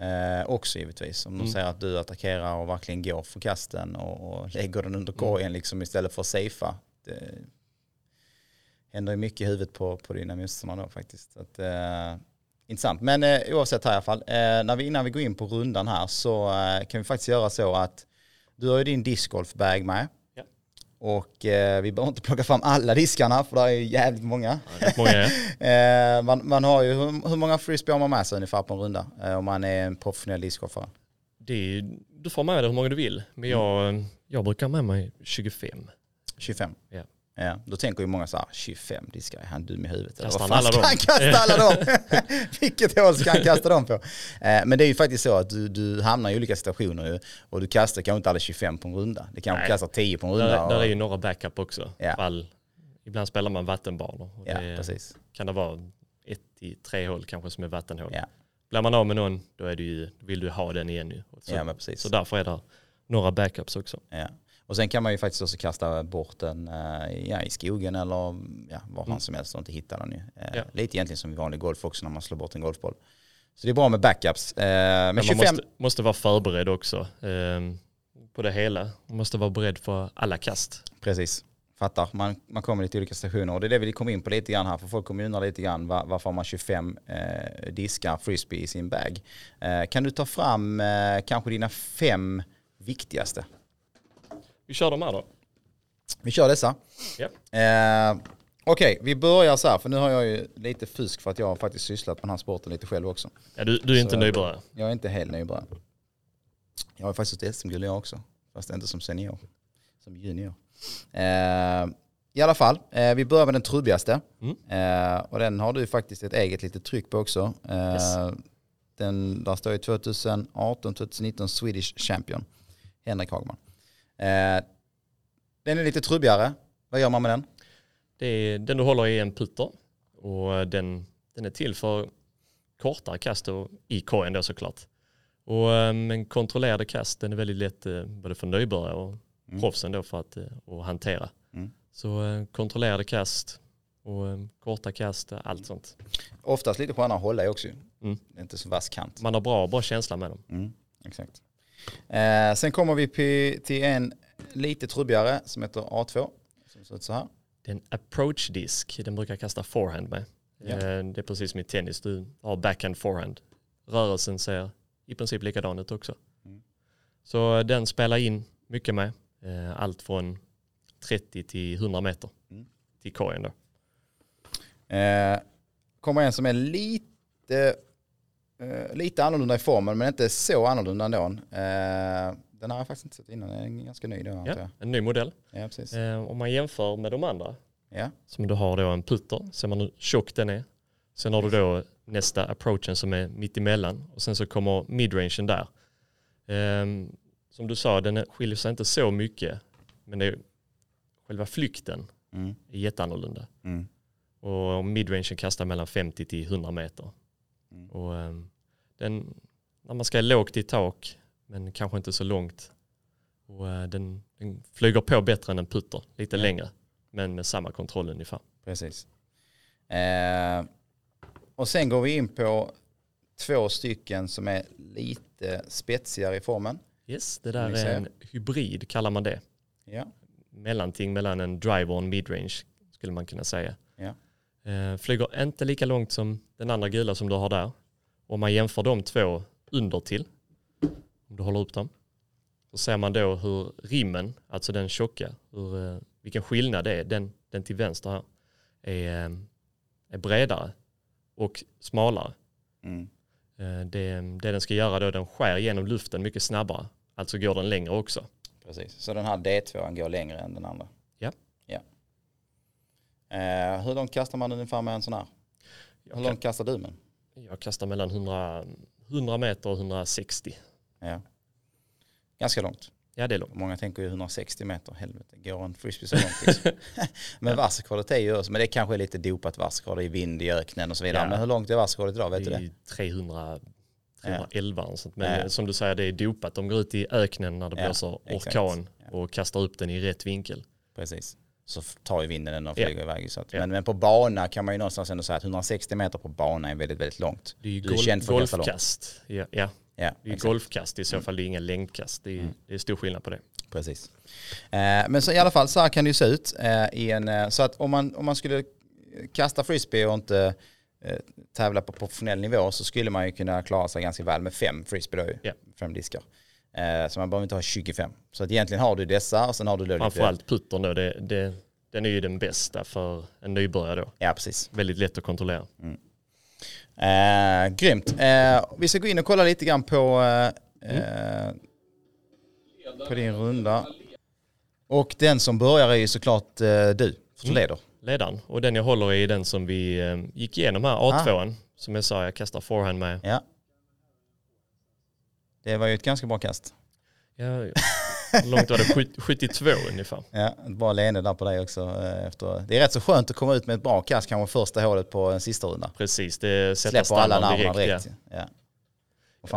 [SPEAKER 1] eh, också givetvis. Om de
[SPEAKER 2] Mm.
[SPEAKER 1] säger att du attackerar och verkligen går för kasten och, och lägger den under korgen liksom istället för att safea. Det händer ju mycket i huvudet på, på dina motståndare då faktiskt. Så att, eh, intressant. Men eh, oavsett här i alla fall, eh, när vi, innan vi går in på rundan här så eh, kan vi faktiskt göra så att du har ju din discgolfbag med. Och eh, vi behöver inte plocka fram alla diskarna för det är ju jävligt många.
[SPEAKER 2] Ja.
[SPEAKER 1] Eh, man, man har ju, hur, hur många frisbee har man med sig ungefär på en runda? Eh, om man är en professionell discgolfare.
[SPEAKER 2] du får med dig hur många du vill. Men jag, jag brukar ha med mig 25.
[SPEAKER 1] 25?
[SPEAKER 2] Ja.
[SPEAKER 1] Ja, då tänker ju många så här, 25 diskar, är han dum i huvudet? Eller
[SPEAKER 2] Kastar han alla
[SPEAKER 1] ska
[SPEAKER 2] dem?
[SPEAKER 1] han kasta alla dem? Vilket hål ska han kasta dem på? Eh, men det är ju faktiskt så att du, du hamnar i olika situationer ju, och du kastar kanske inte alla 25 på en runda. Det kanske
[SPEAKER 2] Nej.
[SPEAKER 1] kastar 10 på en runda.
[SPEAKER 2] Där, där
[SPEAKER 1] och-
[SPEAKER 2] är ju några backup också.
[SPEAKER 1] Ja.
[SPEAKER 2] Fall, ibland spelar man vattenbanor. Och
[SPEAKER 1] ja,
[SPEAKER 2] det
[SPEAKER 1] precis.
[SPEAKER 2] kan det vara ett i tre hål kanske som är vattenhål.
[SPEAKER 1] Ja.
[SPEAKER 2] Blir man av med någon då är det ju, vill du ha den igen ju. Så,
[SPEAKER 1] Ja, men precis.
[SPEAKER 2] så därför är det några backups också.
[SPEAKER 1] Ja. Och sen kan man ju faktiskt också kasta bort den eh, ja, i skogen eller ja, var fan
[SPEAKER 2] Mm.
[SPEAKER 1] som helst och inte hitta den ju. Eh,
[SPEAKER 2] Ja.
[SPEAKER 1] Lite egentligen som i vanlig golf också när man slår bort en golfboll. Så det är bra med backups. Eh, men
[SPEAKER 2] Men
[SPEAKER 1] 25,
[SPEAKER 2] man måste, måste vara förberedd också ehm, på det hela. Man måste vara beredd för alla kast.
[SPEAKER 1] precis. Fattar, man, man kommer lite olika stationer och det är det vi kommer in på lite grann här för folk kommer undra lite grann var, varför har man 25 eh, diskar frisbee i sin bag. Eh, kan du ta fram eh, kanske dina fem viktigaste?
[SPEAKER 2] Vi kör de här då.
[SPEAKER 1] Vi kör dessa.
[SPEAKER 2] Ja.
[SPEAKER 1] Eh, Okej, vi börjar så här, för nu har jag ju lite fusk för att jag har faktiskt sysslat med den här sporten lite själv också.
[SPEAKER 2] Ja, du, du är inte
[SPEAKER 1] Så-
[SPEAKER 2] nybörjare.
[SPEAKER 1] Jag är inte helt nybörjare. Jag har faktiskt ett SM-guld jag också, fast inte som senior, som junior. Eh, I alla fall, eh, vi börjar med den trubbigaste.
[SPEAKER 2] Mm.
[SPEAKER 1] Eh, och den har du faktiskt ett eget litet tryck på också. Eh,
[SPEAKER 2] Yes.
[SPEAKER 1] den, där står ju 2018-2019 Swedish Champion, Henrik Hagman. Eh, den är lite trubbigare. Vad gör man med den?
[SPEAKER 2] Det är, den du håller i en putter och den, den är till för kortare kast och i korgen då såklart. Och, eh, men kontrollerade kast den är väldigt lätt eh, både för nybörjare och
[SPEAKER 1] Mm.
[SPEAKER 2] proffsen då för att, att hantera.
[SPEAKER 1] Mm.
[SPEAKER 2] Så kontrollerade kast och korta kast, allt sånt.
[SPEAKER 1] Oftast lite skönare att hålla i också.
[SPEAKER 2] Mm.
[SPEAKER 1] Det är inte så vass kant.
[SPEAKER 2] Man har bra, bra känsla med dem.
[SPEAKER 1] Mm, exakt. Eh, sen kommer vi till en lite trubbigare som heter A2. Som ser ut så här.
[SPEAKER 2] Det är en approach disk, den brukar jag kasta forehand med.
[SPEAKER 1] Ja.
[SPEAKER 2] Eh, Det är precis som i tennis, du har backhand forehand. Rörelsen ser i princip likadan ut också.
[SPEAKER 1] Mm.
[SPEAKER 2] Så eh, den spelar in mycket med. Eh, Allt från 30 till 100 meter
[SPEAKER 1] Mm.
[SPEAKER 2] till korgen då.
[SPEAKER 1] Eh, kommer en som är lite, eh, lite annorlunda i formen men inte så annorlunda ändå. Eh, den har jag faktiskt inte sett innan, den är ganska ny då
[SPEAKER 2] Ja, en ny modell.
[SPEAKER 1] Ja, precis.
[SPEAKER 2] Eh, Om man jämför med de andra,
[SPEAKER 1] Ja.
[SPEAKER 2] som du har då en putter, ser man hur tjock den är. Sen har du då nästa approachen som är mitt emellan och sen så kommer midrangen där. Ehm, som du sa, den skiljer sig inte så mycket, men det är, själva flykten
[SPEAKER 1] Mm.
[SPEAKER 2] är jätteannorlunda.
[SPEAKER 1] Mm.
[SPEAKER 2] Och midrangen kastar mellan 50 till 100 meter.
[SPEAKER 1] Mm.
[SPEAKER 2] Och ehm, den, när man ska lågt i tak, men kanske inte så långt. Och eh, den, den flyger på bättre än en putter, lite
[SPEAKER 1] Ja.
[SPEAKER 2] längre, men med samma kontroll ungefär.
[SPEAKER 1] Precis. Eh, och sen går vi in på två stycken som är lite spetsigare i formen.
[SPEAKER 2] Yes, det där är en hybrid kallar man det.
[SPEAKER 1] Ja.
[SPEAKER 2] Mellanting mellan en driver och en midrange skulle man kunna säga.
[SPEAKER 1] Ja.
[SPEAKER 2] Eh, flyger inte lika långt som den andra gula som du har där. Om man jämför de två under till, om du håller upp dem, så ser man då hur rimmen, alltså den tjocka, hur, eh, vilken skillnad det är, den, den till vänster här, är, eh, är bredare och smalare.
[SPEAKER 1] Mm.
[SPEAKER 2] Eh, det, det den ska göra då, den skär genom luften mycket snabbare, alltså går den längre också.
[SPEAKER 1] Precis. Så den här D2 går längre än den andra.
[SPEAKER 2] Ja.
[SPEAKER 1] ja. Eh, hur långt kastar man ungefär med en sån här? Hur långt kastar du med?
[SPEAKER 2] Jag kastar mellan 100, 100 meter och 160.
[SPEAKER 1] Ja. Ganska långt.
[SPEAKER 2] Ja, det är långt.
[SPEAKER 1] Många tänker ju 160 meter, helvete, går en frisbee så långt liksom. Men varsekordet är ju, men det kanske är lite dopat varsekord i vind i öknen och så vidare.
[SPEAKER 2] Ja.
[SPEAKER 1] Men hur långt är varsekordet idag, vet du
[SPEAKER 2] det
[SPEAKER 1] det?
[SPEAKER 2] är 300, 311 och sånt. Men
[SPEAKER 1] Ja.
[SPEAKER 2] som du säger, det är dopat. De går ut i öknen när det
[SPEAKER 1] Ja,
[SPEAKER 2] blåser orkan
[SPEAKER 1] Ja.
[SPEAKER 2] och kastar upp den i rätt vinkel.
[SPEAKER 1] Precis. Så tar ju vinden den och flyger iväg. Så att,
[SPEAKER 2] Ja.
[SPEAKER 1] men, men på bana kan man ju någonstans ändå säga att 160 meter på bana är väldigt, väldigt långt.
[SPEAKER 2] Det är ju
[SPEAKER 1] Du är känd för
[SPEAKER 2] golfkast. Ja, ja,
[SPEAKER 1] Ja,
[SPEAKER 2] det är
[SPEAKER 1] exakt.
[SPEAKER 2] golfkast i så fall, det är inga längdkast. Det är,
[SPEAKER 1] Mm.
[SPEAKER 2] det är stor skillnad på det.
[SPEAKER 1] Precis. Eh, men så i alla fall så här kan det ju se ut. Eh, i en, eh, så att om man, om man skulle kasta frisbee och inte eh, tävla på professionell nivå så skulle man ju kunna klara sig ganska väl med fem frisbee då ju.
[SPEAKER 2] Ja.
[SPEAKER 1] Fem diskar. Eh, så man behöver inte ha 25. Så att egentligen har du dessa och sen har du då.
[SPEAKER 2] Framförallt puttern då, det, det, den är ju den bästa för en nybörjare då.
[SPEAKER 1] Ja, precis.
[SPEAKER 2] Väldigt lätt att kontrollera.
[SPEAKER 1] Eh, grymt. Eh, vi ska gå in och kolla lite grann på, eh, eh, på din runda. Och den som börjar är ju såklart eh, du, för du
[SPEAKER 2] Mm.
[SPEAKER 1] leder.
[SPEAKER 2] Ledaren. Och den jag håller i är den som vi eh, gick igenom här, A2. Som jag sa, jag kastar forehand med.
[SPEAKER 1] Ja. Det var ju ett ganska bra kast.
[SPEAKER 2] Ja, hur långt var det? Sju- 72 ungefär.
[SPEAKER 1] Ja, ett bra leende där på dig också. eh, Efter. Det är rätt så skönt att komma ut med ett bra kast kanske första hålet på en sista runda.
[SPEAKER 2] Precis, det sätter standarden direkt.
[SPEAKER 1] direkt.
[SPEAKER 2] Ja.
[SPEAKER 1] Ja.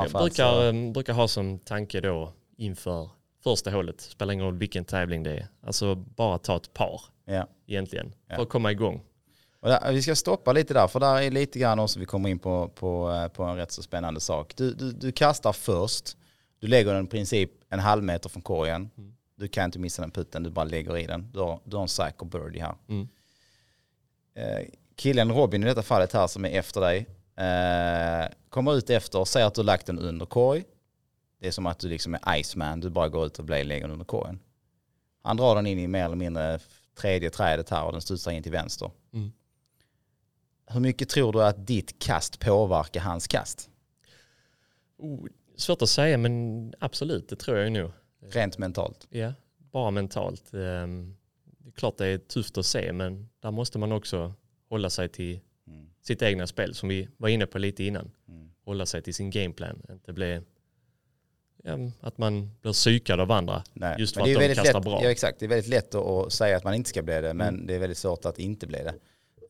[SPEAKER 2] Jag brukar,
[SPEAKER 1] så,
[SPEAKER 2] eh, brukar ha som tanke då inför första hålet, spelar ingen roll vilken tävling det är. Alltså bara ta ett par
[SPEAKER 1] ja.
[SPEAKER 2] egentligen
[SPEAKER 1] Ja.
[SPEAKER 2] för att komma igång.
[SPEAKER 1] Där, vi ska stoppa lite där, för där är lite grann också vi kommer in på, på, eh, på en rätt så spännande sak. Du, du, du kastar först, du lägger den i princip en halv meter från korgen.
[SPEAKER 2] Mm.
[SPEAKER 1] Du kan inte missa den putten, du bara lägger i den. Du har, du har en säker birdie här.
[SPEAKER 2] Mm.
[SPEAKER 1] Eh, killen Robin i detta fallet här som är efter dig, eh, kommer ut efter och säger att du har lagt den under korg. Det är som att du liksom är Iceman, du bara går ut och lägger den under korgen. Han drar den in i mer eller mindre tredje trädet här och den studsar in till vänster.
[SPEAKER 2] Mm.
[SPEAKER 1] Hur mycket tror du att ditt kast påverkar hans kast?
[SPEAKER 2] Oh, svårt att säga men absolut, det tror jag nog.
[SPEAKER 1] Rent mentalt.
[SPEAKER 2] Ja, bara mentalt. Ehm, Det är klart det är tufft att se men där måste man också hålla sig till
[SPEAKER 1] Mm.
[SPEAKER 2] sitt egna spel som vi var inne på lite innan.
[SPEAKER 1] Mm.
[SPEAKER 2] Hålla sig till sin gameplan, inte bli ja, att man blir psykad av andra.
[SPEAKER 1] Nej.
[SPEAKER 2] Just för att de kastar
[SPEAKER 1] lätt,
[SPEAKER 2] bra.
[SPEAKER 1] Ja, exakt. Det är väldigt lätt att, att säga att man inte ska bli det, men
[SPEAKER 2] Mm.
[SPEAKER 1] det är väldigt svårt att inte bli det.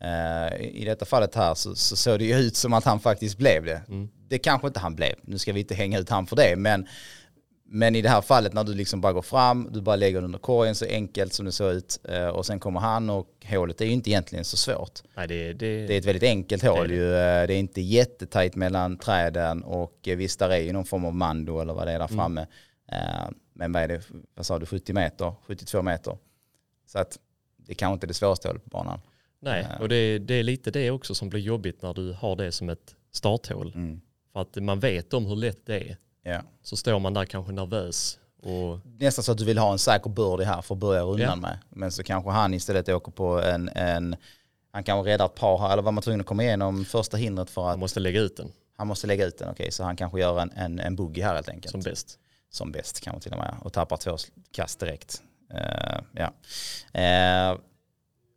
[SPEAKER 1] Eh, I detta fallet här så, så såg det ju ut som att han faktiskt blev det.
[SPEAKER 2] Mm.
[SPEAKER 1] Det kanske inte han blev. Nu ska vi inte hänga ut han för det, men, men i det här fallet när du liksom bara går fram, du bara lägger den under korgen så enkelt som det såg ut eh, och sen kommer han och hålet är ju inte egentligen så svårt.
[SPEAKER 2] Nej, det, det,
[SPEAKER 1] Det är ett väldigt enkelt hål
[SPEAKER 2] det.
[SPEAKER 1] ju. Eh, Det är inte jättetajt mellan träden och visst där är ju någon form av mando eller vad det är där
[SPEAKER 2] Mm.
[SPEAKER 1] framme. Men vad är det, vad sa du, 70 meter, 72 meter. Så att det kanske inte är det svåraste hålet på banan.
[SPEAKER 2] Nej. Och det, det är lite det också som blir jobbigt när du har det som ett starthål.
[SPEAKER 1] Mm.
[SPEAKER 2] För att man vet om hur lätt det är.
[SPEAKER 1] Ja.
[SPEAKER 2] Så står man där kanske nervös och
[SPEAKER 1] Nästan så att du vill ha en säker birdie här för att börja rundan
[SPEAKER 2] Ja.
[SPEAKER 1] med. Men så kanske han istället åker på en, en han kanske räddar ett par här, eller var man tvungen att komma igenom första hindret för att
[SPEAKER 2] måste lägga ut den
[SPEAKER 1] han måste lägga ut den. Okej, så han kanske gör en, en, en boogie här helt enkelt.
[SPEAKER 2] som bäst.
[SPEAKER 1] som bäst kanske till och med och tappar två kast direkt. Eh, ja. Eh,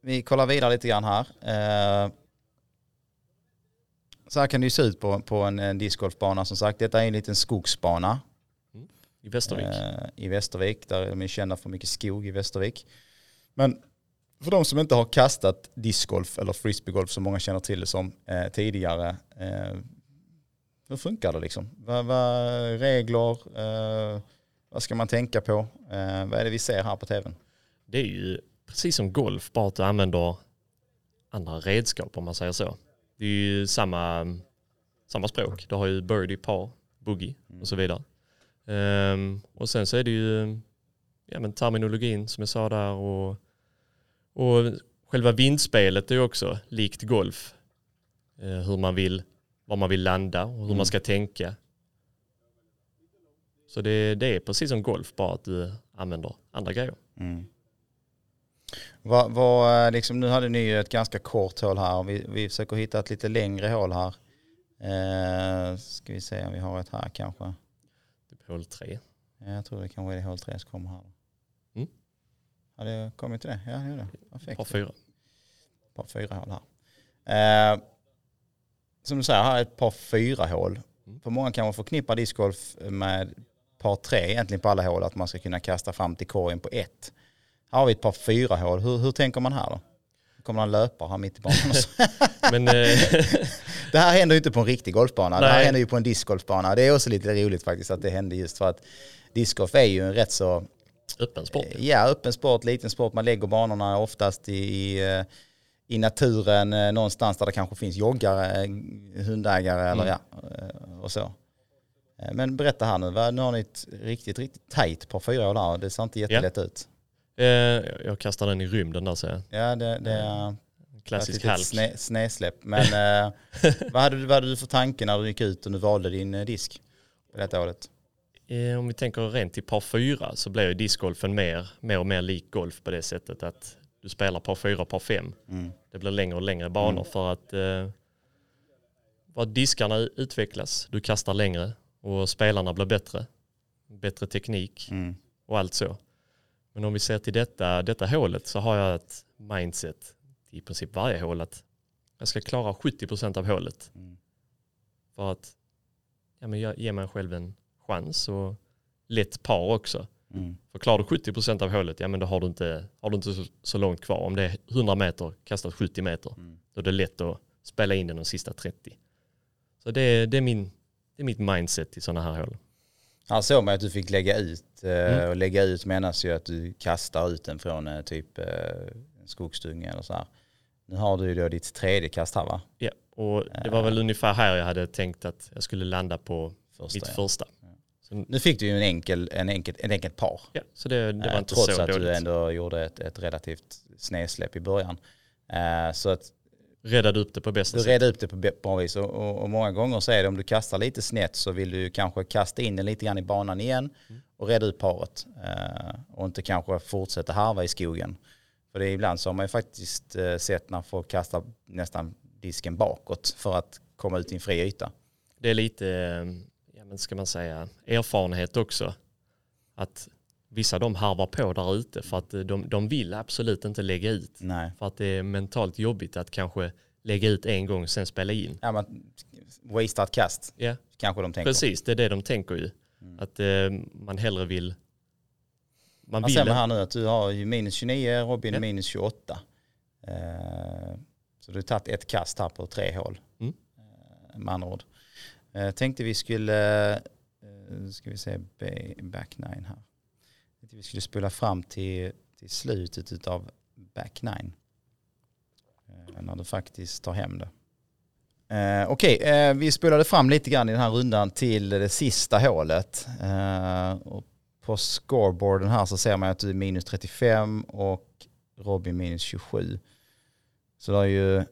[SPEAKER 1] vi kollar vidare lite grann här. Eh, så här kan det ju se ut på, på en, discgolfbana som sagt. Detta är en liten skogsbana
[SPEAKER 2] I Västervik.
[SPEAKER 1] eh, i Västervik. Där är de kända för mycket skog i Västervik. Men för de som inte har kastat discgolf eller frisbeegolf som många känner till det som eh, tidigare. Eh, hur funkar det liksom? Vad, vad regler? Eh, vad ska man tänka på? Eh, vad är det vi ser här på tvn?
[SPEAKER 2] Det är ju precis som golf, bara att du använder andra redskap om man säger så. Det är ju samma, samma språk. Du har ju birdie, par, boogie och så vidare. Ehm, och sen så är det ju ja, men terminologin som jag sa där och, och själva vindspelet är ju också likt golf. Eh, hur man vill, var man vill landa och hur
[SPEAKER 1] Mm.
[SPEAKER 2] man ska tänka. Så det, det är precis som golf, bara att du använder andra grejer.
[SPEAKER 1] Mm. Vad, vad, liksom, nu hade ni ju ett ganska kort hål här. Vi, vi försöker hitta ett lite längre hål här. Eh, ska vi se om vi har ett här kanske.
[SPEAKER 2] Typ hål tre.
[SPEAKER 1] Ja, jag tror det kanske är det hål 3 som kommer här.
[SPEAKER 2] Mm.
[SPEAKER 1] Har det kommit till det? Ja, det gör det. Perfekt.
[SPEAKER 2] Par fyra.
[SPEAKER 1] Par fyra hål här. Eh, som du säger, här är ett par fyra hål.
[SPEAKER 2] Mm.
[SPEAKER 1] För många kanske förknippar discgolf med par tre egentligen på alla hål, att man ska kunna kasta fram till korgen på ett. Här har vi ett par fyra hål. Hur, hur tänker man här då? Kommer han löpa här mitt i banan?
[SPEAKER 2] Men eh,
[SPEAKER 1] det här händer ju inte på en riktig golfbana. Det här
[SPEAKER 2] Nej.
[SPEAKER 1] händer ju på en discgolfbana. Det är också lite roligt faktiskt att det hände just för att discgolf är ju en rätt så
[SPEAKER 2] öppen sport.
[SPEAKER 1] Ja, öppen sport, liten sport. Man lägger banorna oftast i, i, eh, naturen, eh, någonstans där det kanske finns joggare, eh, hundägare eller
[SPEAKER 2] Mm.
[SPEAKER 1] ja, eh, och så. Eh, Men berätta här nu, nu har ni ett riktigt, riktigt tajt par fyra år där. Det ser inte jättelätt ut.
[SPEAKER 2] Eh, jag kastar den i rymden där ser jag.
[SPEAKER 1] Ja, det, det är
[SPEAKER 2] Klassisk
[SPEAKER 1] ett litet
[SPEAKER 2] halk.
[SPEAKER 1] Snä, snäsläpp. Men eh, vad, hade du, vad hade du för tanke när du gick ut och nu valde din eh, disk på detta året?
[SPEAKER 2] Eh, om vi tänker rent till par fyra så blir ju discgolfen mer, mer och mer lik golf på det sättet att du spelar par fyra, par fem.
[SPEAKER 1] Mm.
[SPEAKER 2] Det blir längre och längre banor
[SPEAKER 1] Mm.
[SPEAKER 2] för att eh, vad diskarna utvecklas, du kastar längre och spelarna blir bättre. Bättre teknik
[SPEAKER 1] Mm.
[SPEAKER 2] och allt så. Men om vi ser till detta, detta hålet så har jag ett mindset i princip varje hål att jag ska klara 70% av hålet.
[SPEAKER 1] Mm.
[SPEAKER 2] För att ja, men jag ger mig själv en chans och lätt par också.
[SPEAKER 1] Mm.
[SPEAKER 2] För klarar du 70% av hålet, ja men då har du inte, har du inte så, så långt kvar. Om det är 100 meter, kastat 70 meter,
[SPEAKER 1] Mm.
[SPEAKER 2] då är det lätt att spela in den de sista 30. Så det, är- det, är, min, det är mitt mindset i sådana här hål.
[SPEAKER 1] Här såg man att du fick lägga ut. Eh,
[SPEAKER 2] Mm.
[SPEAKER 1] Och lägga ut menas ju att du kastar ut den från eh, typ eh, skogsdunge eller så här. Nu har du ju då ditt tredje kast här va?
[SPEAKER 2] Ja, och det var väl ungefär här jag hade tänkt att jag skulle landa på
[SPEAKER 1] Första,
[SPEAKER 2] mitt
[SPEAKER 1] ja.
[SPEAKER 2] första. Så,
[SPEAKER 1] Nu fick du ju en enkel, en enkel, en enkelt par.
[SPEAKER 2] ja, så det, det var inte
[SPEAKER 1] Trots
[SPEAKER 2] så
[SPEAKER 1] att
[SPEAKER 2] dåligt.
[SPEAKER 1] du ändå gjorde ett, ett relativt snedsläpp i början. Så att
[SPEAKER 2] Räddade upp det på bästa
[SPEAKER 1] du
[SPEAKER 2] sätt.
[SPEAKER 1] redde upp det på bra vis. Och, och, och många gånger så är det om du kastar lite snett så vill du kanske kasta in den lite grann i banan igen
[SPEAKER 2] Mm.
[SPEAKER 1] och rädda ut paret. Eh, och inte kanske fortsätta harva i skogen. För det är ibland så har man ju faktiskt eh, sett när folk kastar nästan disken bakåt för att komma ut i en fri yta.
[SPEAKER 2] Det är lite, eh, ja men ska man säga, erfarenhet också. Att vissa de harvar på där ute för att eh, de, de vill absolut inte lägga ut.
[SPEAKER 1] Nej.
[SPEAKER 2] För att det är mentalt jobbigt att kanske lägga ut en gång och sen spela in.
[SPEAKER 1] Ja, men, wastea ett kast
[SPEAKER 2] Ja,
[SPEAKER 1] kanske de tänker.
[SPEAKER 2] precis. Det är det de tänker ju.
[SPEAKER 1] Mm.
[SPEAKER 2] Att eh, man hellre vill... Man
[SPEAKER 1] Man
[SPEAKER 2] vill
[SPEAKER 1] ser man här nu att du har minus 29, Robin
[SPEAKER 2] Ja.
[SPEAKER 1] minus 28. Eh, så du har tagit ett kast här på tre hål.
[SPEAKER 2] Mm.
[SPEAKER 1] Eh, med andra ord. Eh, tänkte vi skulle, ska vi se, ba- back nine här. Vi skulle spola fram till, till slutet av back nine. Eh, när du faktiskt tar hem det. Eh, Okej, eh, vi spolade fram lite grann i den här rundan till det sista hålet. Eh, och på scoreboarden här så ser man att du är minus 35 och Robin minus 27. Så det är ju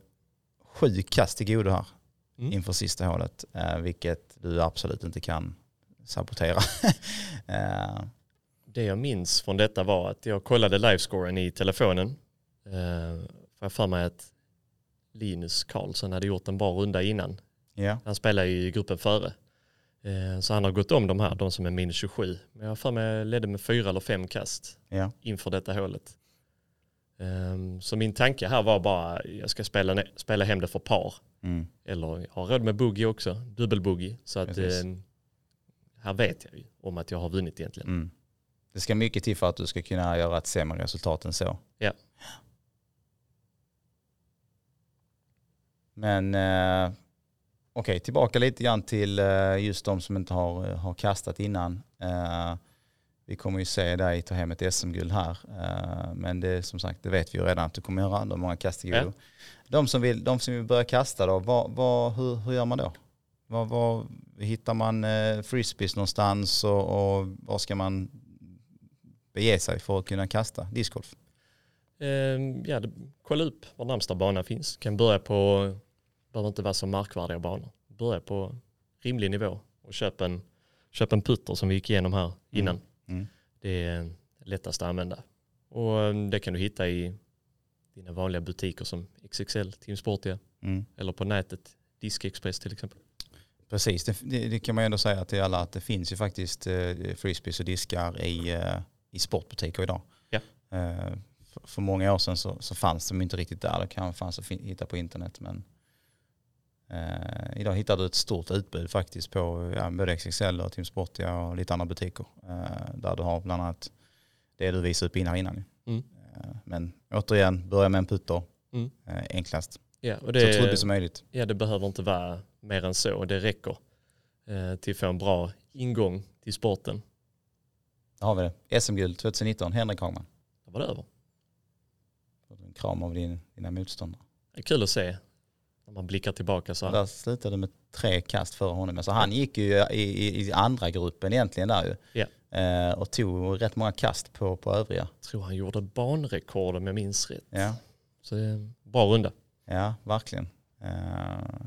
[SPEAKER 1] sju kast till godo här
[SPEAKER 2] Mm.
[SPEAKER 1] inför sista hålet, eh, vilket du absolut inte kan sabotera.
[SPEAKER 2] Det jag minns från detta var att jag kollade livescoren i telefonen. Eh, får jag för mig att Linus Karlsson hade gjort en bra runda innan.
[SPEAKER 1] ja,
[SPEAKER 2] Han spelar ju i gruppen före. Eh, så han har gått om de här, de som är minus 27. Men jag för mig ledde med fyra eller fem kast
[SPEAKER 1] ja,
[SPEAKER 2] inför detta hålet. Eh, så min tanke här var bara jag ska spela, spela hem det för par.
[SPEAKER 1] mm,
[SPEAKER 2] Eller jag har råd med boogie också, dubbelboogie. Så att
[SPEAKER 1] Precis.
[SPEAKER 2] eh, här vet jag ju om att jag har vunnit egentligen.
[SPEAKER 1] mm. Det ska mycket till för att du ska kunna göra ett sämre resultat än så.
[SPEAKER 2] Ja.
[SPEAKER 1] Men eh, okej, tillbaka lite grann till eh, just de som inte har, eh, har kastat innan. Eh, vi kommer ju se dig ta hem ett SM-guld här. Eh, men det som sagt, det vet vi ju redan att du kommer göra. Har många kast godo.
[SPEAKER 2] Ja.
[SPEAKER 1] De, som vill, de som vill börja kasta då, vad, vad, hur, hur gör man då? Vad, vad, hittar man eh, frisbees någonstans och, och var ska man bege sig för att kunna kasta discgolf?
[SPEAKER 2] Eh, ja, det, kolla upp var närmsta bana finns. Kan börja på, behöver inte vara så markvärdiga banor. Börja på rimlig nivå och köp en, köp en putter som vi gick igenom här innan.
[SPEAKER 1] Mm.
[SPEAKER 2] Det är lättast att använda. Och eh, det kan du hitta i dina vanliga butiker som XXL, Team Sportia
[SPEAKER 1] Mm.
[SPEAKER 2] eller på nätet, Diskexpress till exempel.
[SPEAKER 1] Precis, det, det, det kan man ju ändå säga till alla att det finns ju faktiskt eh, frisbees och diskar i, eh, i sportbutiker idag.
[SPEAKER 2] Ja.
[SPEAKER 1] Eh, för, för många år sedan så, så fanns de inte riktigt där. Det kan fanns att hitta på internet men Eh, idag hittar du ett stort utbud faktiskt på ja, både XXL och Team Sportia och lite andra butiker. Eh, där du har bland annat det du visade upp innan. innan.
[SPEAKER 2] Mm.
[SPEAKER 1] Eh, men återigen, börja med en putter.
[SPEAKER 2] Mm.
[SPEAKER 1] Eh, enklast.
[SPEAKER 2] Ja, och
[SPEAKER 1] så
[SPEAKER 2] det,
[SPEAKER 1] trubbigt som möjligt.
[SPEAKER 2] ja, det behöver inte vara mer än så. Det räcker till att få en bra ingång till sporten.
[SPEAKER 1] Där har vi det. SM-guld 2019, Henrik Hagman.
[SPEAKER 2] Det var det över.
[SPEAKER 1] En kram av din, dina motståndare.
[SPEAKER 2] Det är kul att se när man blickar tillbaka så här.
[SPEAKER 1] där slutade med tre kast för honom. Så han gick ju i, i, i andra gruppen egentligen där ju.
[SPEAKER 2] Ja.
[SPEAKER 1] Eh, och tog rätt många kast på, på övriga.
[SPEAKER 2] Jag tror han gjorde banrekord om jag minns rätt.
[SPEAKER 1] Ja,
[SPEAKER 2] Så det är en bra runda.
[SPEAKER 1] ja verkligen. Eh,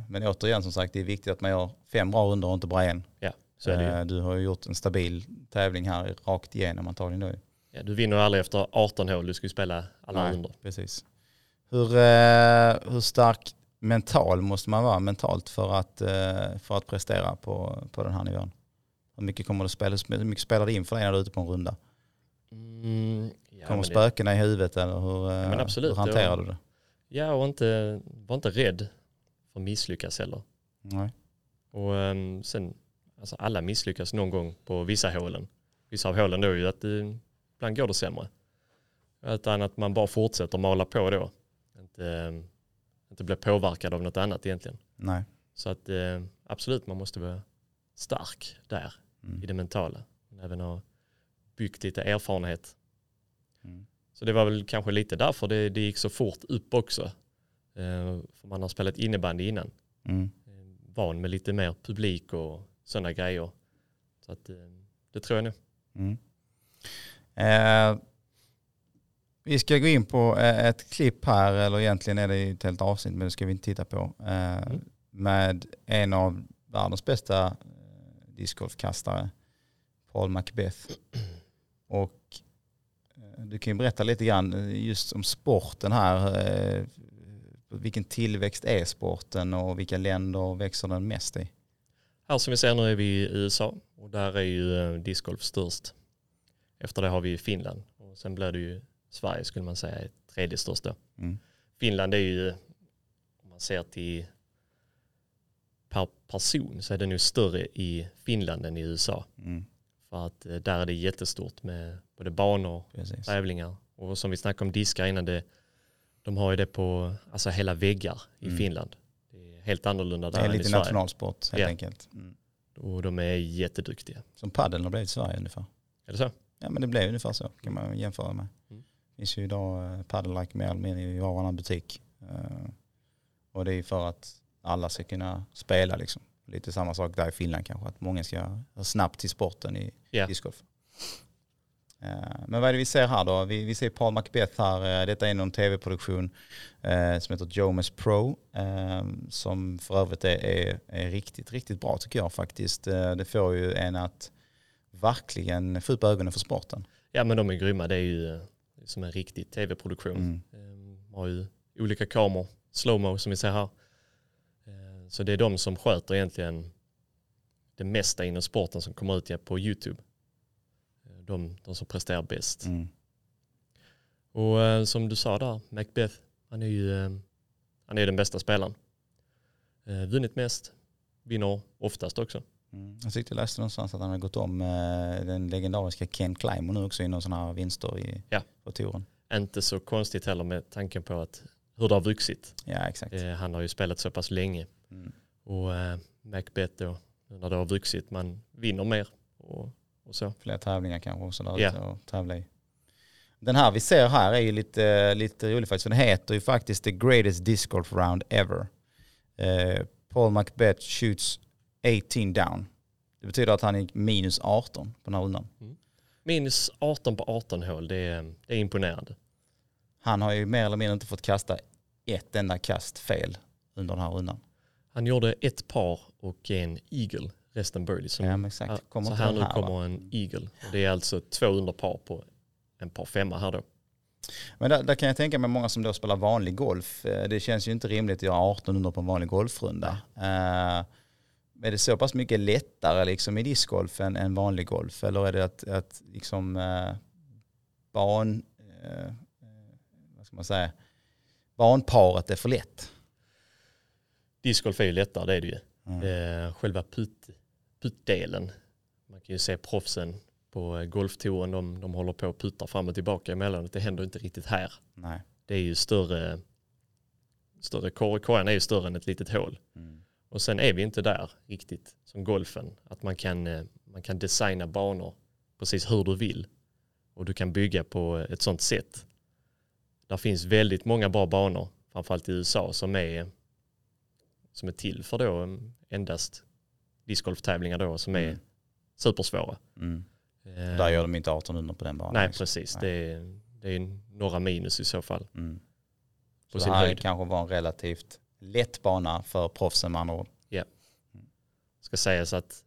[SPEAKER 1] men återigen som sagt, det är viktigt att man gör fem bra runder och inte bara en.
[SPEAKER 2] Ja,
[SPEAKER 1] Eh, du har ju gjort en stabil tävling här rakt igenom antagligen ju.
[SPEAKER 2] Ja, du vinner aldrig efter 18 hål. Du ska ju spela alla
[SPEAKER 1] Nej.
[SPEAKER 2] runder.
[SPEAKER 1] Precis. Hur, eh, hur stark mental måste man vara mentalt för att, eh, för att prestera på, på den här nivån? Hur mycket kommer det spela, hur mycket spelar det in för dig när du är ute på en runda?
[SPEAKER 2] Mm, ja,
[SPEAKER 1] Kommer spökena i huvudet eller hur, eh,
[SPEAKER 2] men absolut,
[SPEAKER 1] hur hanterar du det?
[SPEAKER 2] Ja, och inte, var inte rädd för att misslyckas heller.
[SPEAKER 1] Nej.
[SPEAKER 2] Och ehm, sen, alltså alla misslyckas någon gång på vissa hålen. Vissa av hålen då är ju att det, ibland går det sämre. Utan att man bara fortsätter mala på då. Inte, inte blir påverkad av något annat egentligen.
[SPEAKER 1] Nej.
[SPEAKER 2] Så att eh, absolut, man måste vara stark där
[SPEAKER 1] Mm.
[SPEAKER 2] i det mentala. Men även ha byggt lite erfarenhet.
[SPEAKER 1] Mm.
[SPEAKER 2] Så det var väl kanske lite därför det, det gick så fort upp också. Eh, för man har spelat innebandy innan.
[SPEAKER 1] Mm.
[SPEAKER 2] Eh, van med lite mer publik och sådana grejer. Så att, eh, det tror jag nog.
[SPEAKER 1] Mm. Eh, vi ska gå in på eh, ett klipp här, eller egentligen är det ett helt avsnitt, men det ska vi inte titta på. Eh,
[SPEAKER 2] Mm.
[SPEAKER 1] Med en av världens bästa eh, discgolfkastare, Paul Macbeth. Och du kan ju berätta lite grann just om sporten här. Vilken tillväxt är sporten och vilka länder växer den mest i?
[SPEAKER 2] Här som vi ser nu är vi i USA och där är ju eh, discgolf störst. Efter det har vi Finland och sen blir det ju Sverige skulle man säga är tredje störst då.
[SPEAKER 1] Mm.
[SPEAKER 2] Finland är ju, om man ser till per person så är det nu större i Finland än i USA.
[SPEAKER 1] Mm.
[SPEAKER 2] För att eh, där är det jättestort med både banor,
[SPEAKER 1] Precis.
[SPEAKER 2] tävlingar och som vi snackade om diskar innan, det, de har ju det på alltså hela väggar i
[SPEAKER 1] Mm.
[SPEAKER 2] Finland. Det är helt annorlunda
[SPEAKER 1] Det
[SPEAKER 2] där
[SPEAKER 1] är
[SPEAKER 2] än i
[SPEAKER 1] lite nationalsport helt
[SPEAKER 2] Ja.
[SPEAKER 1] enkelt. Mm.
[SPEAKER 2] Och de är jätteduktiga.
[SPEAKER 1] Som padel har blivit i Sverige ungefär.
[SPEAKER 2] Är det så?
[SPEAKER 1] Ja men det blev ungefär så kan man jämföra med.
[SPEAKER 2] Mm.
[SPEAKER 1] Det finns ju idag padel-like mer eller mindre i var och varannan butik. Eh, Och det är för att alla ska kunna spela liksom. Lite samma sak där i Finland kanske, att många ska snabbt till sporten i
[SPEAKER 2] Ja.
[SPEAKER 1] discgolf. Eh, Men vad är det vi ser här då? Vi, vi ser Paul Macbeth här. Eh, Detta är någon tv-produktion eh, som heter Jomes Pro. Eh, som för övrigt är, är, är riktigt, riktigt bra tycker jag faktiskt. Eh, det får ju en att verkligen få upp ögonen för sporten.
[SPEAKER 2] Ja men de är grymma. Det är ju eh, som en riktig tv-produktion.
[SPEAKER 1] Mm.
[SPEAKER 2] Har ju olika kameror, slowmo som vi ser här. Så det är de som sköter egentligen det mesta inom sporten som kommer ut på YouTube. De, de som presterar bäst.
[SPEAKER 1] Mm.
[SPEAKER 2] Och eh, som du sa där, Macbeth, han är ju eh, han är den bästa spelaren. Eh, vunnit mest, vinner oftast också.
[SPEAKER 1] Mm. Jag tyckte jag läste någonstans att han har gått om eh, den legendariska Ken Climo nu också i någon sådana här vinster i,
[SPEAKER 2] Ja.
[SPEAKER 1] på touren.
[SPEAKER 2] Inte så konstigt heller med tanken på att hur det har vuxit.
[SPEAKER 1] Ja exakt.
[SPEAKER 2] Eh, han har ju spelat så pass länge.
[SPEAKER 1] Mm.
[SPEAKER 2] Och eh, Macbeth då, när det har vuxit, man vinner mer och, och så.
[SPEAKER 1] Fler tävlingar kanske också där ute och tävla i. Den här vi ser här är ju lite, lite rolig faktiskt. för Den heter ju faktiskt The Greatest Disc Golf Round Ever. Eh, Paul Macbeth shoots 18 down. Det betyder att han är minus 18 på den här rundan.
[SPEAKER 2] Minus 18 på 18 hål, det är, det är imponerande.
[SPEAKER 1] Han har ju mer eller mindre inte fått kasta ett enda kast fel under den här rundan.
[SPEAKER 2] Han gjorde ett par och en eagle, resten birdie. Som,
[SPEAKER 1] Ja, exakt.
[SPEAKER 2] Så här nu
[SPEAKER 1] här,
[SPEAKER 2] kommer
[SPEAKER 1] va?
[SPEAKER 2] en eagle. Det är alltså två under par på en par femma här då.
[SPEAKER 1] Men där, där kan jag tänka mig många som då spelar vanlig golf. Eh, Det känns ju inte rimligt att göra 18 under på en vanlig golfrunda. Uh, är det så pass mycket lättare liksom i discgolf än, än vanlig golf? Eller är det att, att liksom uh, ban, eh, vad ska man säga, banparet är för lätt?
[SPEAKER 2] discgolf är ju lättare, det är det ju.
[SPEAKER 1] Mm.
[SPEAKER 2] Själva putt, puttdelen. Man kan ju se proffsen på eh, golftouren, de, de håller på och puttar fram och tillbaka emellanåt. Det händer inte riktigt här.
[SPEAKER 1] Nej.
[SPEAKER 2] Det är ju större, större kor- korgen är ju större än ett litet hål.
[SPEAKER 1] Mm.
[SPEAKER 2] Och sen är vi inte där riktigt som golfen. Att man kan, eh, man kan designa banor precis hur du vill. Och du kan bygga på ett sånt sätt. Där finns väldigt många bra banor, framförallt i USA, som är, som är till för då eh, endast discgolftävlingar då som är
[SPEAKER 1] Mm.
[SPEAKER 2] supersvåra.
[SPEAKER 1] Mm.
[SPEAKER 2] Eh,
[SPEAKER 1] Där gör de inte 1800 på den banan.
[SPEAKER 2] Nej,
[SPEAKER 1] liksom.
[SPEAKER 2] precis.
[SPEAKER 1] Nej.
[SPEAKER 2] Det är, det är några minus i så fall.
[SPEAKER 1] Mm.
[SPEAKER 2] På
[SPEAKER 1] Så det
[SPEAKER 2] sin
[SPEAKER 1] här
[SPEAKER 2] höjd.
[SPEAKER 1] kanske var en relativt lätt bana för proffsen med andra ord.
[SPEAKER 2] ska sägas att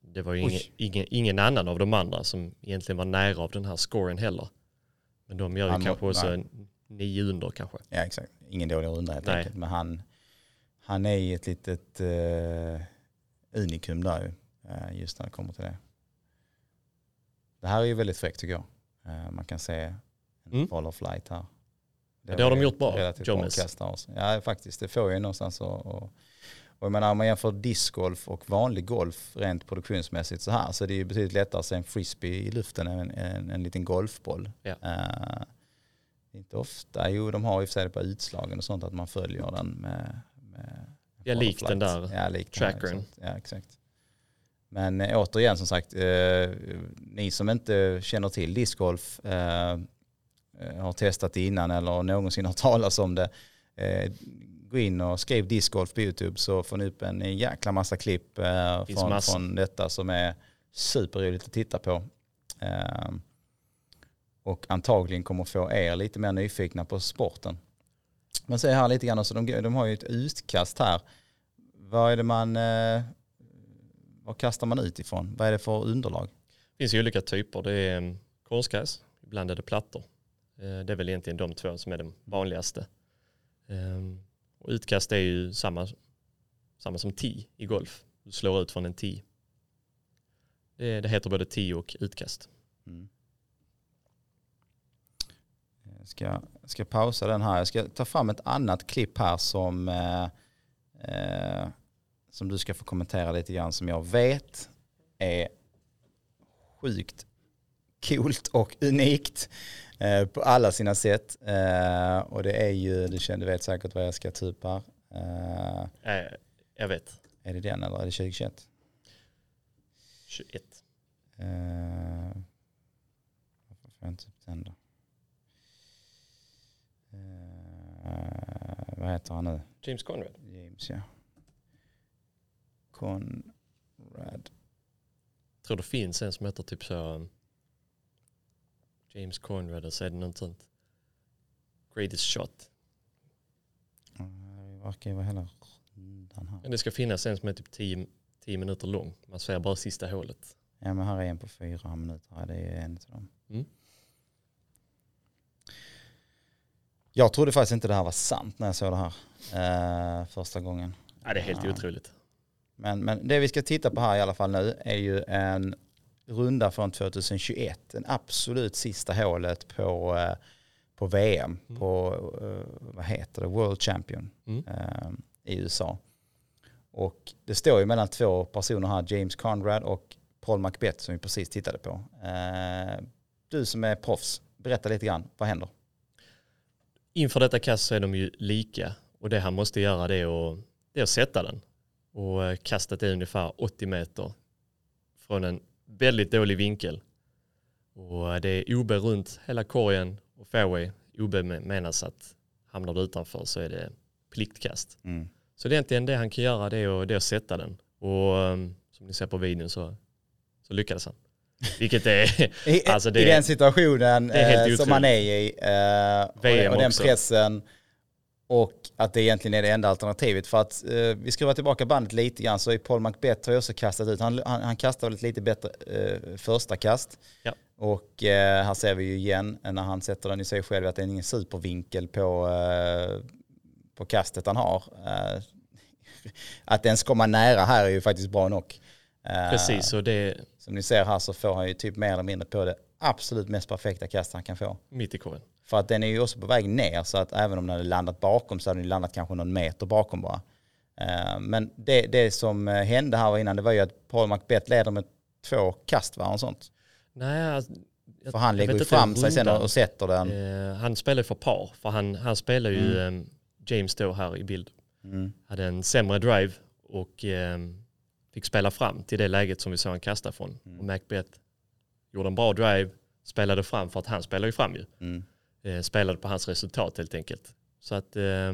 [SPEAKER 2] det var ju ingen, ingen, ingen annan av de andra som egentligen var nära av den här scoren heller. Men de gör ju
[SPEAKER 1] Han
[SPEAKER 2] kanske också en nio under kanske.
[SPEAKER 1] Ja exakt, ingen dålig runda helt
[SPEAKER 2] Nej.
[SPEAKER 1] enkelt. Men han, han är i ett litet uh, unikum där ju, eh, just när det kommer till det. Det här är ju väldigt fräckt tycker jag. Eh, man kan se en
[SPEAKER 2] Mm.
[SPEAKER 1] fall of light här.
[SPEAKER 2] Ja, det har de
[SPEAKER 1] är
[SPEAKER 2] gjort bra,
[SPEAKER 1] relativt också. Ja faktiskt, det får ju någonstans att och, och jag menar om man jämför discgolf och vanlig golf rent produktionsmässigt så här så är det ju betydligt lättare att se en frisbee i luften än en, en, en liten golfboll.
[SPEAKER 2] Ja.
[SPEAKER 1] Eh, inte ofta, jo de har och för sig det på utslagen och sånt att man följer den med, med
[SPEAKER 2] Ja, likt den där
[SPEAKER 1] ja, den här,
[SPEAKER 2] trackern.
[SPEAKER 1] exakt. Ja, exakt. Men eh, återigen som sagt, eh, ni som inte känner till discgolf, eh, eh, har testat det innan eller någonsin hört talas om det, eh, gå in och skriv discgolf på YouTube så får ni upp en jäkla massa klipp eh, från,
[SPEAKER 2] massa.
[SPEAKER 1] från detta som är superroligt att titta på. Och antagligen kommer få er lite mer nyfikna på sporten. Man ser här lite grann, alltså de, de har ju ett utkast här. Vad är det man, eh, vad kastar man ut ifrån? Vad är det för underlag?
[SPEAKER 2] Det finns ju olika typer. Det är um, konstgräs, ibland är det plattor. Eh, det är väl egentligen de två som är de vanligaste. Ehm, och utkast är ju samma, samma som tee i golf. Du slår ut från en tee. Det, det heter både tee och utkast.
[SPEAKER 1] Mm. Jag ska, ska pausa den här. Jag ska ta fram ett annat klipp här som, eh, eh, som du ska få kommentera lite grann som jag vet är sjukt coolt och unikt eh, på alla sina sätt. Eh, och det är ju, du känner, du vet säkert vad jag ska ta upp här. Eh,
[SPEAKER 2] jag vet,
[SPEAKER 1] är det den eller är det 2021?
[SPEAKER 2] 21.
[SPEAKER 1] Eh, varför får jag inte upp den då? Eh, vad heter han nu?
[SPEAKER 2] James Conrad.
[SPEAKER 1] James ja. Conrad.
[SPEAKER 2] Jag tror det finns en som heter typ så um, James Conrad och så är det något sånt. Greatest shot.
[SPEAKER 1] Eh, Det verkar ju vara hela rundan här.
[SPEAKER 2] Men det ska finnas en som är typ 10 10 minuter lång. Man ser bara sista hålet.
[SPEAKER 1] Ja men här är en på fyra minuter. Det är en av dem.
[SPEAKER 2] Mm.
[SPEAKER 1] Jag trodde faktiskt inte det här var sant när jag såg det här eh, första gången.
[SPEAKER 2] Ja, det är helt
[SPEAKER 1] Ja.
[SPEAKER 2] otroligt.
[SPEAKER 1] Men, men det vi ska titta på här i alla fall nu är ju en runda från 2021. Den absolut sista hålet på, eh, på VM,
[SPEAKER 2] Mm.
[SPEAKER 1] på eh, vad heter det, World Champion
[SPEAKER 2] Mm.
[SPEAKER 1] eh, i USA. Och det står ju mellan två personer här, James Conrad och Paul Macbeth som vi precis tittade på. Eh, du som är proffs, berätta lite grann, vad händer?
[SPEAKER 2] Inför detta kast så är de ju lika och det han måste göra det är att, det är att sätta den. Och eh, kastet är ungefär 80 meter från en väldigt dålig vinkel. Och eh, det är OB runt hela korgen och fairway. OB menas att hamnar du utanför så är det pliktkast.
[SPEAKER 1] Mm.
[SPEAKER 2] Så det är egentligen det han kan göra det är att, det är att sätta den. Och um, som ni ser på videon så, så lyckades han. Vilket är,
[SPEAKER 1] I,
[SPEAKER 2] Alltså det-
[SPEAKER 1] I den situationen eh, som man är i eh, och, den
[SPEAKER 2] också.
[SPEAKER 1] pressen och att det egentligen är det enda alternativet. För att eh, vi skruvar tillbaka bandet lite grann så är Paul Macbeth har ju också kastat ut, han, han, han kastar väl ett lite bättre eh, första kast.
[SPEAKER 2] Ja.
[SPEAKER 1] Och eh, här ser vi ju igen när han sätter den i sig själv att det är ingen supervinkel på, eh, på kastet han har. Eh, att ens komma nära här är ju faktiskt bra nog. Eh,
[SPEAKER 2] precis, och det
[SPEAKER 1] som ni ser här så får han ju typ mer eller mindre på det absolut mest perfekta kast han kan få.
[SPEAKER 2] mitt i korgen.
[SPEAKER 1] För att den är ju också på väg ner så att även om den hade landat bakom så hade den landat kanske någon meter bakom bara. Eh, men det, det som eh, hände här innan det var ju att Paul Macbeth leder med två kast va, och sånt.
[SPEAKER 2] Nej, alltså, jag-
[SPEAKER 1] För han lägger ju fram sig sen och, och sätter den.
[SPEAKER 2] Eh, han spelar ju för par, för han, han spelar ju,
[SPEAKER 1] Mm.
[SPEAKER 2] eh, James då här i bild,
[SPEAKER 1] Mm.
[SPEAKER 2] hade en sämre drive och eh, fick spela fram till det läget som vi såg han kasta från.
[SPEAKER 1] Mm.
[SPEAKER 2] Och Macbeth gjorde en bra drive, spelade fram för att han spelar ju fram ju.
[SPEAKER 1] Mm.
[SPEAKER 2] Eh, spelade på hans resultat helt enkelt. Så att, eh,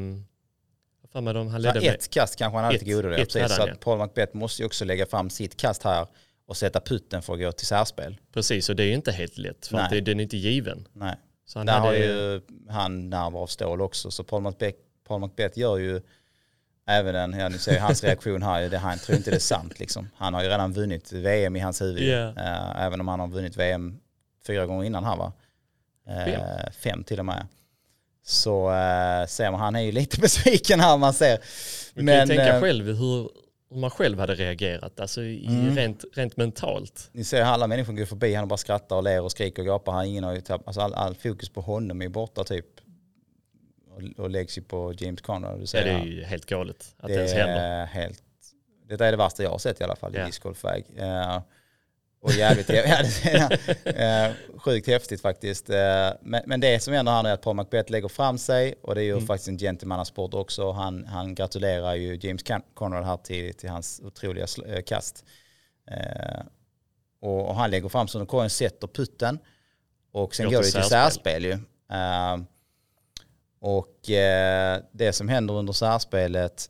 [SPEAKER 2] för mig de, han ledde med,
[SPEAKER 1] ett kast kanske han hade
[SPEAKER 2] Ett-
[SPEAKER 1] till godo.
[SPEAKER 2] ett
[SPEAKER 1] det, Precis,
[SPEAKER 2] hade
[SPEAKER 1] så att
[SPEAKER 2] ja.
[SPEAKER 1] Paul Macbeth måste ju också lägga fram sitt kast här och sätta putten för att gå till särspel.
[SPEAKER 2] precis och det är ju inte helt lätt för
[SPEAKER 1] Nej.
[SPEAKER 2] att det, den är inte given.
[SPEAKER 1] Nej.
[SPEAKER 2] Så han
[SPEAKER 1] Där
[SPEAKER 2] hade,
[SPEAKER 1] har ju han nerv av stål också. Så Paul Macbeth, Paul Macbeth gör ju även en, ja ni ser hans reaktion här, det, han tror inte det är sant liksom. Han har ju redan vunnit VM i hans huvud.
[SPEAKER 2] Ja.
[SPEAKER 1] Eh, även om han har vunnit VM fyra gånger innan här va? Eh,
[SPEAKER 2] Fem.
[SPEAKER 1] fem till och med. Så uh, ser man, han är ju lite besviken här man ser.
[SPEAKER 2] Man kan ju tänka
[SPEAKER 1] eh,
[SPEAKER 2] själv hur, hur man själv hade reagerat, alltså i,
[SPEAKER 1] Mm.
[SPEAKER 2] rent, rent mentalt.
[SPEAKER 1] Ni ser alla människor går förbi, han bara skrattar och ler och skriker och gapar. Han, ingen har ju tapp, alltså all, all fokus på honom är borta typ. Och, och läggs ju på James Conrad. Du
[SPEAKER 2] Ja, det är ju helt galet att det,
[SPEAKER 1] det
[SPEAKER 2] ens händer.
[SPEAKER 1] är helt, detta är det värsta jag har sett i alla fall i
[SPEAKER 2] Ja.
[SPEAKER 1] discgolfväg. Eh, och jävligt, det eh, sjukt häftigt faktiskt. Eh, men, men det som händer här nu är att Paul Macbeth lägger fram sig och det är ju
[SPEAKER 2] Mm.
[SPEAKER 1] faktiskt en gentlemannasport också. Han, han gratulerar ju James Con- Conrad här till, till hans otroliga kast. Och, och han lägger fram sig och korgen sätter putten och sen
[SPEAKER 2] Går
[SPEAKER 1] går det
[SPEAKER 2] till särspel
[SPEAKER 1] ju. Och eh, det som händer under särspelet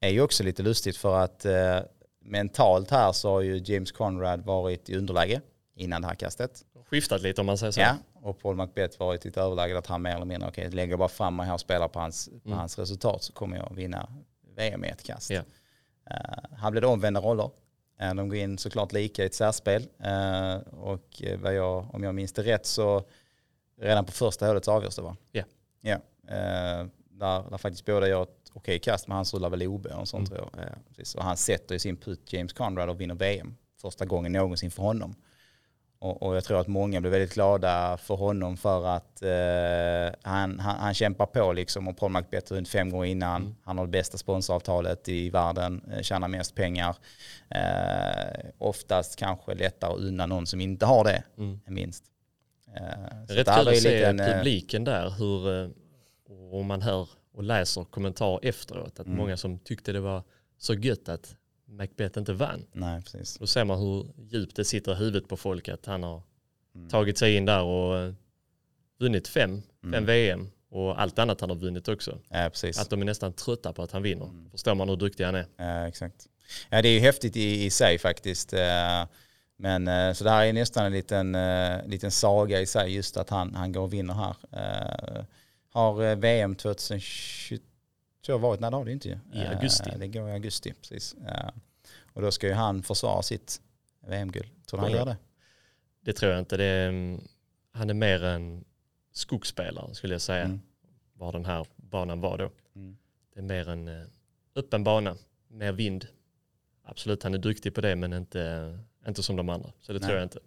[SPEAKER 1] är ju också lite lustigt för att eh, mentalt här så har ju James Conrad varit i underläge innan det här kastet.
[SPEAKER 2] Skiftat lite om man säger så.
[SPEAKER 1] Ja, och Paul Macbeth varit i ett överläge att han mer eller mindre, okej, lägger bara fram mig här och spelar på hans, på
[SPEAKER 2] Mm.
[SPEAKER 1] hans resultat så kommer jag vinna VM i ett kast.
[SPEAKER 2] Ja.
[SPEAKER 1] Eh, här blir det omvända roller. Eh, de går in såklart lika i ett särspel eh, och eh, jag, om jag minns det rätt så redan på första hålet så avgörs det va?
[SPEAKER 2] Ja.
[SPEAKER 1] Ja, eh, där, där faktiskt båda gör ett okej kast men han rullar väl OB och sånt
[SPEAKER 2] Mm.
[SPEAKER 1] tror jag. Eh, precis. Och han sätter i sin putt James Conrad och vinner VM. Första gången någonsin för honom. Och, och jag tror att många blev väldigt glada för honom för att eh, han, han, han kämpar på liksom och Paul Macbeth har vunnit fem gånger innan.
[SPEAKER 2] Mm.
[SPEAKER 1] Han har det bästa sponsoravtalet i världen, eh, tjänar mest pengar. Eh, oftast kanske lättare att unna någon som inte har det,
[SPEAKER 2] Mm.
[SPEAKER 1] minst. Eh,
[SPEAKER 2] Det
[SPEAKER 1] så
[SPEAKER 2] är rätt
[SPEAKER 1] det här
[SPEAKER 2] kul att se
[SPEAKER 1] en, eh,
[SPEAKER 2] publiken där, hur, eh, och om man hör och läser kommentarer efteråt, att
[SPEAKER 1] Mm.
[SPEAKER 2] många som tyckte det var så gött att Macbeth inte vann.
[SPEAKER 1] Nej, precis.
[SPEAKER 2] Då ser man hur djupt det sitter i huvudet på folk att han har
[SPEAKER 1] Mm.
[SPEAKER 2] tagit sig in där och eh, vunnit fem, fem
[SPEAKER 1] Mm.
[SPEAKER 2] VM och allt annat han har vunnit också.
[SPEAKER 1] Ja, precis.
[SPEAKER 2] Att de är nästan trötta på att han vinner.
[SPEAKER 1] Mm.
[SPEAKER 2] Förstår man hur duktig han är.
[SPEAKER 1] Ja, exakt. Ja, det är ju häftigt i, i sig faktiskt. Men eh, så det här är nästan en liten, eh, liten saga i sig, just att han, han går och vinner här. Eh, Har VM 2022 varit, nej det har det inte ju.
[SPEAKER 2] I augusti.
[SPEAKER 1] Det går i augusti, precis. Och då ska ju han försvara sitt VM-guld. Tror du han gör
[SPEAKER 2] det?
[SPEAKER 1] det?
[SPEAKER 2] Tror jag inte. Det är, mm, han är mer en skogsspelare skulle jag säga.
[SPEAKER 1] Mm.
[SPEAKER 2] Var den här banan var då.
[SPEAKER 1] Mm.
[SPEAKER 2] Det är mer en öppen bana, mer vind. Absolut, han är duktig på det men inte, inte som de andra. Så det
[SPEAKER 1] Nej.
[SPEAKER 2] tror jag inte.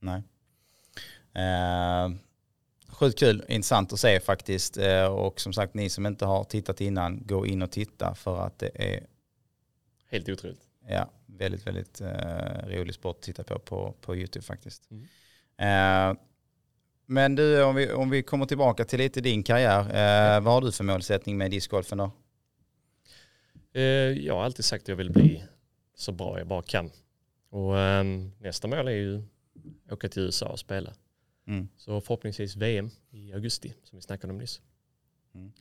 [SPEAKER 1] Nej. Eh, sjukt kul, intressant att se faktiskt. Eh, och som sagt, ni som inte har tittat innan, gå in och titta för att det är
[SPEAKER 2] Helt otroligt.
[SPEAKER 1] ja, väldigt, väldigt eh, rolig sport att titta på på, på YouTube faktiskt.
[SPEAKER 2] Mm.
[SPEAKER 1] Eh, men du, om vi, om vi kommer tillbaka till lite din karriär, eh, vad har du för målsättning med discgolfen då?
[SPEAKER 2] Eh, jag har alltid sagt att jag vill bli så bra jag bara kan. Och ehm, nästa mål är ju att åka till USA och spela.
[SPEAKER 1] Mm.
[SPEAKER 2] Så förhoppningsvis VM i augusti som vi snackade om nyss.
[SPEAKER 1] Mm.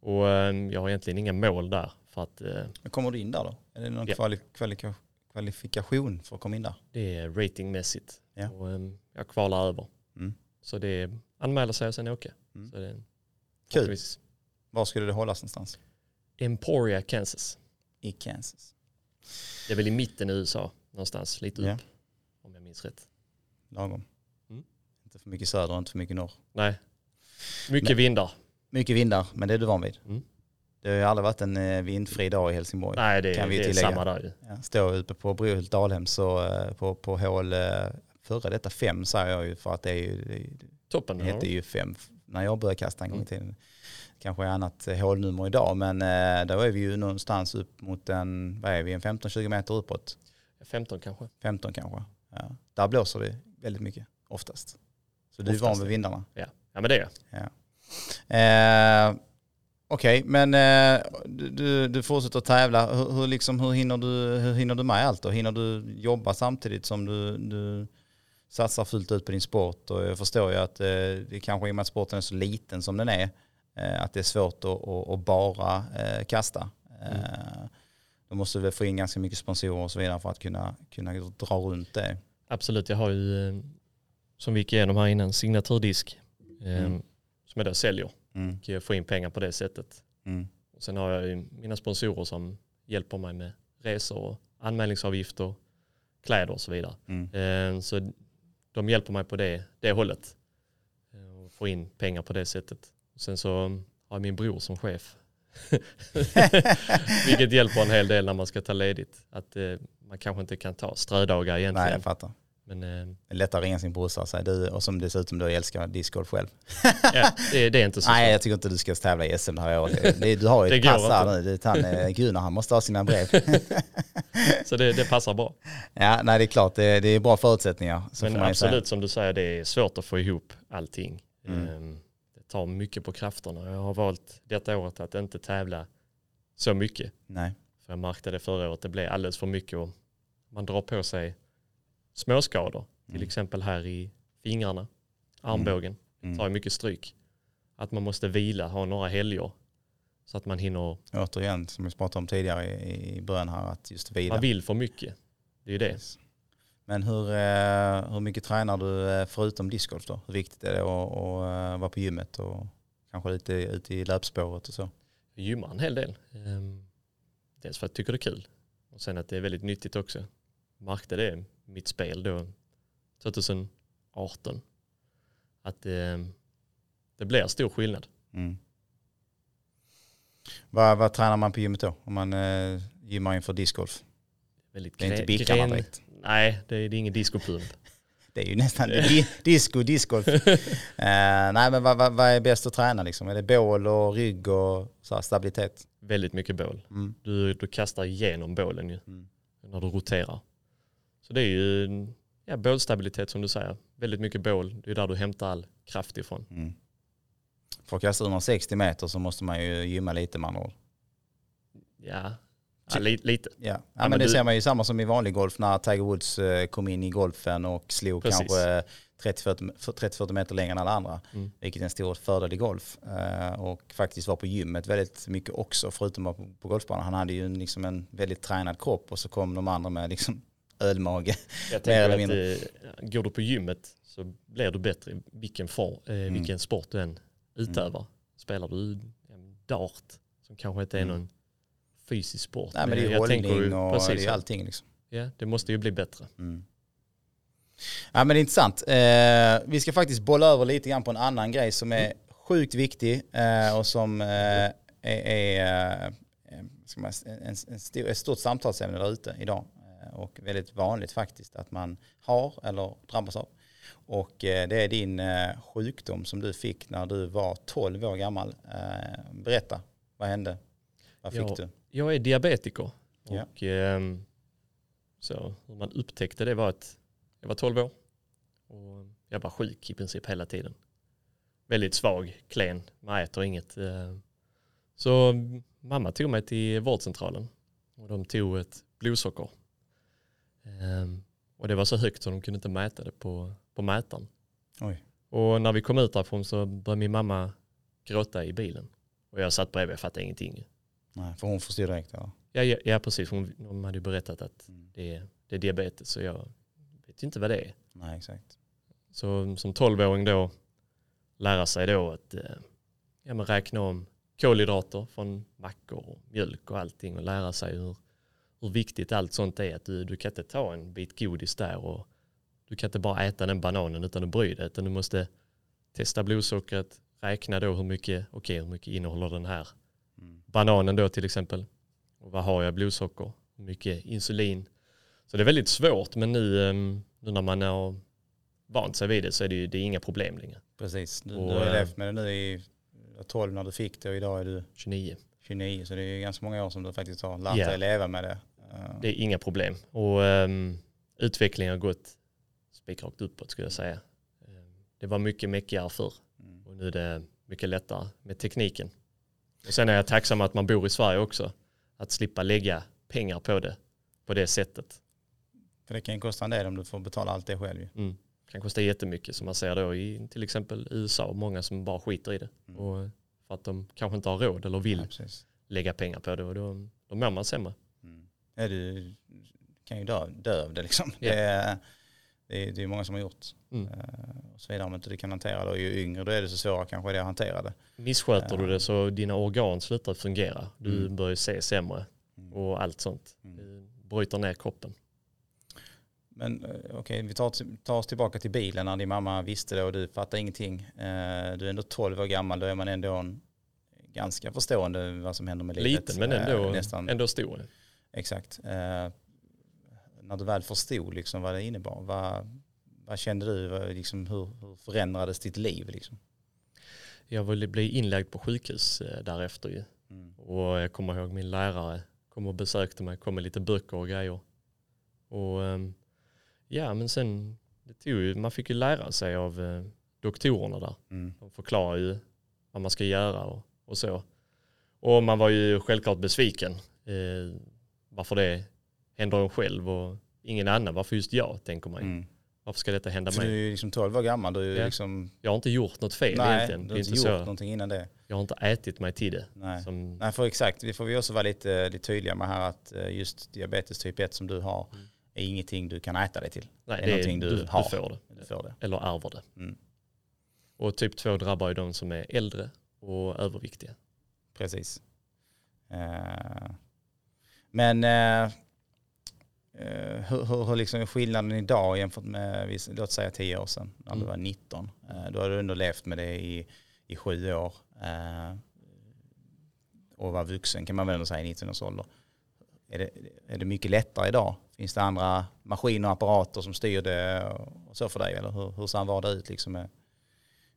[SPEAKER 2] Och ehm, jag har egentligen inga mål där för att
[SPEAKER 1] Men Kommer du in där då? Är det någon
[SPEAKER 2] Ja.
[SPEAKER 1] kvali- kvali- kvalifikation för att komma in där?
[SPEAKER 2] det är ratingmässigt.
[SPEAKER 1] Ja.
[SPEAKER 2] Och, ehm, jag kvalar över.
[SPEAKER 1] Mm.
[SPEAKER 2] Så det är anmäla sig och sen åka.
[SPEAKER 1] Mm.
[SPEAKER 2] Så det är
[SPEAKER 1] Kul. Var skulle det hållas någonstans?
[SPEAKER 2] Emporia, Kansas.
[SPEAKER 1] I Kansas.
[SPEAKER 2] Det är väl i mitten i USA någonstans, lite upp.
[SPEAKER 1] Ja.
[SPEAKER 2] Om jag minns rätt.
[SPEAKER 1] Lagom.
[SPEAKER 2] Mm.
[SPEAKER 1] Inte för mycket söder och inte för mycket norr.
[SPEAKER 2] Nej, mycket
[SPEAKER 1] Men-
[SPEAKER 2] vindar.
[SPEAKER 1] Mycket vindar, men det är du van vid.
[SPEAKER 2] Mm.
[SPEAKER 1] Det har ju aldrig varit en eh, vindfri dag i Helsingborg.
[SPEAKER 2] Nej, det,
[SPEAKER 1] Kan vi
[SPEAKER 2] det är samma där ju.
[SPEAKER 1] Ja, står uppe på Brohult Dalhem så eh, på, på hål eh, före detta fem säger jag ju för att det är ju, det,
[SPEAKER 2] Toppen.
[SPEAKER 1] det hette ju fem när jag började kasta en gång i tiden. Kanske är annat hålnummer idag men eh, då är vi ju någonstans upp mot en, vad är vi, en 15-20 meter uppåt.
[SPEAKER 2] 15 kanske.
[SPEAKER 1] 15 kanske. Ja. Där blåser det väldigt mycket oftast. Så du är van vid vindarna.
[SPEAKER 2] Ja, ja men det är jag.
[SPEAKER 1] Eh, Okej, men eh, du, du, fortsätter att tävla. Hur, hur, liksom, hur, hinner du, hur hinner du med allt då? Hinner du jobba samtidigt som du, du satsar fullt ut på din sport? Och jag förstår ju att eh, det kanske i och med att sporten är så liten som den är, eh, att det är svårt att, att, att bara eh, kasta.
[SPEAKER 2] Mm.
[SPEAKER 1] Eh, då måste väl få in ganska mycket sponsorer och så vidare för att kunna, kunna dra runt det.
[SPEAKER 2] Absolut, jag har ju, eh, som vi gick igenom här innan, signaturdisk eh,
[SPEAKER 1] Mm.
[SPEAKER 2] som jag då säljer
[SPEAKER 1] Mm,
[SPEAKER 2] och får in pengar på det sättet.
[SPEAKER 1] mm,
[SPEAKER 2] Och sen har jag ju mina sponsorer som hjälper mig med resor, och anmälningsavgifter, kläder och så vidare.
[SPEAKER 1] mm.
[SPEAKER 2] Eh, Så de hjälper mig på det, det hållet. Eh, Och får in pengar på det sättet. Och sen så har jag min bror som chef. Vilket hjälper en hel del när man ska ta ledigt. Att eh, man kanske inte kan ta strödagar
[SPEAKER 1] Nej,
[SPEAKER 2] egentligen.
[SPEAKER 1] jag fattar.
[SPEAKER 2] Men eh,
[SPEAKER 1] lättare att ringa sin brorsa och säga du, och som dessutom då älskar discgolf själv.
[SPEAKER 2] ja, det, det är inte så
[SPEAKER 1] Nej, jag tycker inte du ska tävla i SM det här året. Det- du har ju
[SPEAKER 2] Det
[SPEAKER 1] ett pass här nu. Det, han, eh, Gunnar han måste ha sina brev.
[SPEAKER 2] Så det, det passar bra.
[SPEAKER 1] ja, nej det är klart, det, är bra förutsättningar.
[SPEAKER 2] Men absolut som du säger, det är svårt att få ihop allting.
[SPEAKER 1] Mm.
[SPEAKER 2] Det tar mycket på krafterna. Jag har valt detta året att inte tävla så mycket.
[SPEAKER 1] Nej.
[SPEAKER 2] För jag märkte det förra året, det blev alldeles för mycket och man drar på sig småskador. Till
[SPEAKER 1] Mm.
[SPEAKER 2] exempel här i fingrarna, armbågen.
[SPEAKER 1] Mm.
[SPEAKER 2] tar mycket stryk. Att man måste vila, ha några helger. Så att man hinner,
[SPEAKER 1] Återigen, som vi pratade om tidigare i, början här, att just vila.
[SPEAKER 2] man vill för mycket. Det är ju det.
[SPEAKER 1] Men hur, eh, hur mycket tränar du eh, förutom discgolf då? Hur viktigt är det att, att eh, vara på gymmet och kanske lite ute i löpspåret och så?
[SPEAKER 2] Jag gymmar en hel del. Ehm, Dels för att jag tycker det är kul. Och sen att det är väldigt nyttigt också. Märkte det mitt spel då 2018. Att det, det blir stor skillnad.
[SPEAKER 1] Mm. Vad, vad tränar man på gymmet då? Om man eh, gymmar inför discgolf?
[SPEAKER 2] Väldigt
[SPEAKER 1] Det är inte bickarna direkt.
[SPEAKER 2] Nej, det är, det är ingen discopump.
[SPEAKER 1] Det är ju nästan det är di- disco, discgolf. Eh, nej men vad, vad, vad är bäst att träna liksom? Är det bål och rygg och så här, stabilitet?
[SPEAKER 2] väldigt mycket bål.
[SPEAKER 1] Mm.
[SPEAKER 2] Du, du kastar igenom bålen ju
[SPEAKER 1] Mm.
[SPEAKER 2] när du roterar. Så det är ju ja, bålstabilitet som du säger. Väldigt mycket bål. Det är där du hämtar all kraft ifrån.
[SPEAKER 1] Mm. För att kasta 160 meter så måste man ju gymma lite med andra ord.
[SPEAKER 2] Ja, ja li, lite.
[SPEAKER 1] Ja, ja,
[SPEAKER 2] men
[SPEAKER 1] men det
[SPEAKER 2] du-
[SPEAKER 1] ser man ju samma som i vanlig golf när Tiger Woods eh, kom in i golfen och slog
[SPEAKER 2] Precis.
[SPEAKER 1] kanske 30-40 30-40 meter längre än alla andra.
[SPEAKER 2] Mm.
[SPEAKER 1] Vilket är en stor fördel i golf. Eh, och faktiskt var på gymmet väldigt mycket också förutom på, golfbanan. Han hade ju en, liksom en väldigt tränad kropp och så kom de andra med liksom ölmage.
[SPEAKER 2] Jag
[SPEAKER 1] eller
[SPEAKER 2] tänker att eh, går du på gymmet så blir du bättre i vilken, form, eh,
[SPEAKER 1] Mm.
[SPEAKER 2] vilken sport du än utövar. Spelar du dart som kanske inte är
[SPEAKER 1] Mm.
[SPEAKER 2] någon fysisk sport.
[SPEAKER 1] Nej men det är
[SPEAKER 2] jag
[SPEAKER 1] hållning
[SPEAKER 2] tänker ju-
[SPEAKER 1] och
[SPEAKER 2] precis,
[SPEAKER 1] det är allting liksom.
[SPEAKER 2] Ja, det måste ju bli bättre.
[SPEAKER 1] Mm. Ja men det är intressant. Eh, vi ska faktiskt bolla över lite grann på en annan grej som är sjukt viktig eh, och som eh, är, är eh, man, en, en stor, ett stort samtalsämne där ute idag. Eh, och väldigt vanligt faktiskt att man har eller drabbas av. Och eh, det är din sjukdom som du fick när du var 12 år gammal. Berätta, vad hände? Vad fick
[SPEAKER 2] Ja.
[SPEAKER 1] du?
[SPEAKER 2] Jag är diabetiker.
[SPEAKER 1] Ja.
[SPEAKER 2] Och, ehm, så hur man upptäckte det var att jag var 12 år. Och jag var sjuk i princip hela tiden. Väldigt svag, klen, man äter inget. eh. Så mamma tog mig till vårdcentralen och de tog ett blodsocker. Ehm, Och det var så högt så de kunde inte mäta det på, på mätaren.
[SPEAKER 1] Oj.
[SPEAKER 2] Och när vi kom ut därifrån så började min mamma gråta i bilen. Och jag satt bredvid, jag fattade ingenting.
[SPEAKER 1] Nej, för hon förstod direkt. Ja.
[SPEAKER 2] Ja, ja, ja precis. Hon, de hade ju berättat att
[SPEAKER 1] Mm.
[SPEAKER 2] det är, det är diabetes så jag vet ju inte vad det är.
[SPEAKER 1] Nej, exakt.
[SPEAKER 2] Så som 12-åring då lära sig då att eh, ja, men räkna om kolhydrater från mackor och mjölk och allting och lära sig hur, hur viktigt allt sånt är. Att du, du kan inte ta en bit godis där och du kan inte bara äta den bananen utan att bry dig utan du måste testa blodsockret, räkna då hur mycket, okej hur mycket innehåller den här
[SPEAKER 1] Mm.
[SPEAKER 2] bananen då till exempel. Och vad har jag blodsocker? Mycket insulin? Så det är väldigt svårt men nu, ehm, nu när man har vant sig vid det så är det, ju, det är inga problem längre.
[SPEAKER 1] Precis, du,
[SPEAKER 2] Och,
[SPEAKER 1] du har
[SPEAKER 2] eh,
[SPEAKER 1] levt med det nu i 12 när du fick det och idag är du
[SPEAKER 2] 29.
[SPEAKER 1] 29 så det är ganska många år som du faktiskt har lärt
[SPEAKER 2] Ja.
[SPEAKER 1] dig leva med det. Eh,
[SPEAKER 2] Det är inga problem. Och um, utvecklingen har gått spikrakt uppåt skulle jag säga. Ehm, det var mycket mäckigare förr
[SPEAKER 1] mm.
[SPEAKER 2] och nu är det mycket lättare med tekniken. Och sen är jag tacksam att man bor i Sverige också. Att slippa lägga pengar på det på det sättet.
[SPEAKER 1] För det kan ju kosta en del om du får betala allt det själv.
[SPEAKER 2] Mm. kan kosta jättemycket som man ser då i till exempel USA. Många som bara skiter i det.
[SPEAKER 1] Mm.
[SPEAKER 2] Och för att de kanske inte har råd eller vill
[SPEAKER 1] Ja,
[SPEAKER 2] lägga pengar på det och då, då mår man sämre.
[SPEAKER 1] Mm. Ja, du kan ju dö, dö av det liksom.
[SPEAKER 2] Ja.
[SPEAKER 1] Det, det, är, det är många som har gjort.
[SPEAKER 2] Mm.
[SPEAKER 1] Eh, och så vidare. Om inte du kan hantera det och ju yngre då är det så svårare kanske det att hantera det.
[SPEAKER 2] Missköter du det så dina organ slutar fungera. Du
[SPEAKER 1] Mm.
[SPEAKER 2] börjar se sämre
[SPEAKER 1] Mm.
[SPEAKER 2] och allt sånt.
[SPEAKER 1] Mm.
[SPEAKER 2] Bryter ner kroppen.
[SPEAKER 1] Men eh, okej, vi tar, tar oss tillbaka till bilen när din mamma visste det och du fattade ingenting. Eh, du är ändå 12 år gammal, då är man ändå en ganska förstående vad som händer med livet.
[SPEAKER 2] Liten men
[SPEAKER 1] Eh,
[SPEAKER 2] ändå,
[SPEAKER 1] nästan,
[SPEAKER 2] ändå stor.
[SPEAKER 1] Exakt. När du väl förstod liksom vad det innebar, vad, vad kände du? Vad, liksom, hur, hur förändrades ditt liv? Liksom?
[SPEAKER 2] Jag ville bli inlagd på sjukhus eh, därefter ju.
[SPEAKER 1] Mm.
[SPEAKER 2] Och jag kommer ihåg min lärare kom och besökte mig, kom med lite böcker och grejer. Och ehm, ja, men sen, det tog ju, man fick ju lära sig av eh, doktorerna där.
[SPEAKER 1] Mm.
[SPEAKER 2] De förklarar ju vad man ska göra och, och så. Och man var ju självklart besviken. Eh, varför det händer en själv och ingen annan. Varför just jag, tänker man.
[SPEAKER 1] Mm.
[SPEAKER 2] Varför ska detta hända
[SPEAKER 1] För du är
[SPEAKER 2] mig?
[SPEAKER 1] liksom 12 år gammal, du
[SPEAKER 2] Ja.
[SPEAKER 1] liksom,
[SPEAKER 2] Jag har inte gjort något fel
[SPEAKER 1] nej,
[SPEAKER 2] egentligen.
[SPEAKER 1] du har inte gjort
[SPEAKER 2] så.
[SPEAKER 1] någonting innan det.
[SPEAKER 2] Jag har inte ätit mig till det.
[SPEAKER 1] Nej.
[SPEAKER 2] Som,
[SPEAKER 1] Nej, för exakt. Det får vi också vara lite, lite tydliga med här att eh, just diabetes typ 1 som du har
[SPEAKER 2] Mm.
[SPEAKER 1] är ingenting du kan äta dig till.
[SPEAKER 2] nej,
[SPEAKER 1] det är
[SPEAKER 2] det
[SPEAKER 1] någonting du
[SPEAKER 2] du,
[SPEAKER 1] har.
[SPEAKER 2] du får det.
[SPEAKER 1] Du får det.
[SPEAKER 2] Eller ärver det.
[SPEAKER 1] Mm.
[SPEAKER 2] Och typ 2 drabbar ju de som är äldre och överviktiga.
[SPEAKER 1] Precis. Eh, men eh, hur, hur, hur liksom är skillnaden idag jämfört med, låt säga 10 år sedan, när du
[SPEAKER 2] Mm.
[SPEAKER 1] var 19? Eh, då har du ändå levt med det i, i sju år. Eh, och var vuxen kan man väl ändå säga i 19 års ålder. Är det, är det mycket lättare idag? Finns det andra maskiner och apparater som styr det och så för dig? Eller hur, hur ser en vardag ut liksom med,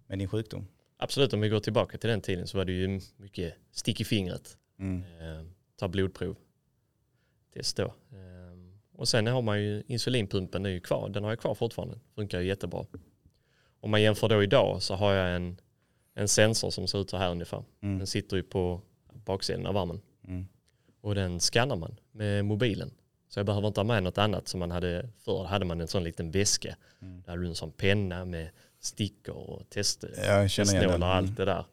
[SPEAKER 1] med din sjukdom?
[SPEAKER 2] Absolut, om vi går tillbaka till den tiden så var det ju mycket stick i fingret.
[SPEAKER 1] Mm.
[SPEAKER 2] Eh, ta blodprov. Test då. Eh, och sen har man ju insulinpumpen är ju kvar. Den har jag kvar fortfarande. Funkar ju jättebra. Om man jämför då idag så har jag en, en sensor som ser ut så här ungefär.
[SPEAKER 1] Mm.
[SPEAKER 2] Den sitter ju på baksidan av armen.
[SPEAKER 1] Mm.
[SPEAKER 2] Och den skannar man med mobilen. Så jag behöver inte ha med något annat som man hade förr. hade man en sån liten väska.
[SPEAKER 1] Mm.
[SPEAKER 2] Där hade du en sån penna med stickor och test, testnålar och allt det där.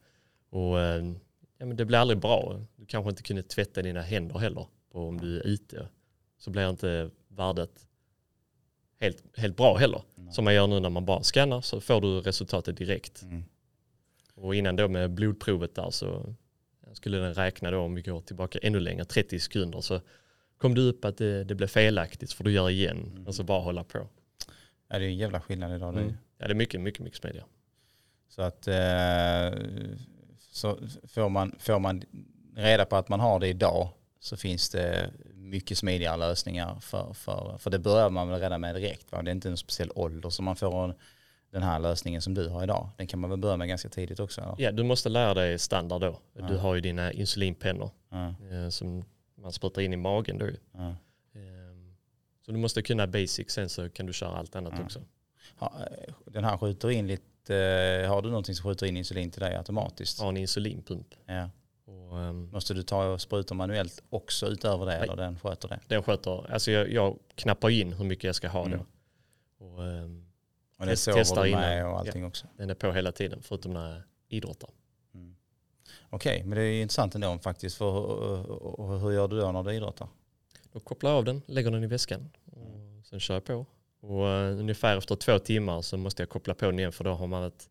[SPEAKER 2] Och eh, ja, men det blir aldrig bra. Du kanske inte kunde tvätta dina händer heller på om du är ute. Så blir inte värdet helt, helt bra heller.
[SPEAKER 1] Nej.
[SPEAKER 2] Som man gör nu när man bara skannar så får du resultatet direkt.
[SPEAKER 1] Mm.
[SPEAKER 2] Och innan då med blodprovet där så skulle den räkna då om vi går tillbaka ännu längre, 30 sekunder så kom det upp att det, det blev felaktigt för du gör igen
[SPEAKER 1] Mm.
[SPEAKER 2] och så bara hålla på.
[SPEAKER 1] Ja, det är en jävla skillnad idag.
[SPEAKER 2] Mm. Ja det är mycket, mycket, mycket smidigare.
[SPEAKER 1] Så att eh, så får, man, får man reda på att man har det idag så finns det mycket smidigare lösningar för, för, för det börjar man väl redan med direkt. Va? Det är inte en speciell ålder som man får en, den här lösningen som du har idag. Den kan man väl börja med ganska tidigt också? Eller?
[SPEAKER 2] Ja du måste lära dig standard då.
[SPEAKER 1] Ja.
[SPEAKER 2] Du har ju dina insulinpennor
[SPEAKER 1] Ja,
[SPEAKER 2] eh, som man sprutar in i magen då.
[SPEAKER 1] ja.
[SPEAKER 2] Ehm, Så du måste kunna basic sen så kan du köra allt annat
[SPEAKER 1] Ja.
[SPEAKER 2] också.
[SPEAKER 1] Eh, Den här skjuter in lite, eh, har du någonting som skjuter in insulin till dig automatiskt?
[SPEAKER 2] Ha en insulinpump.
[SPEAKER 1] Ja.
[SPEAKER 2] Och, ehm,
[SPEAKER 1] Måste du ta och spruta manuellt också utöver det
[SPEAKER 2] Nej.
[SPEAKER 1] eller den sköter det?
[SPEAKER 2] den sköter, alltså jag, jag knappar in hur mycket jag ska ha
[SPEAKER 1] Mm.
[SPEAKER 2] då. Och, ehm,
[SPEAKER 1] Och den sover du med
[SPEAKER 2] innan.
[SPEAKER 1] och allting också?
[SPEAKER 2] den är på hela tiden förutom när jag idrottar.
[SPEAKER 1] Mm. Okej, men det är intressant ändå faktiskt. För hur, hur- hur gör du då när du idrottar?
[SPEAKER 2] Då kopplar jag av den, lägger den i väskan och sen kör jag på. Och uh, ungefär efter två timmar så måste jag koppla på den igen för då har man varit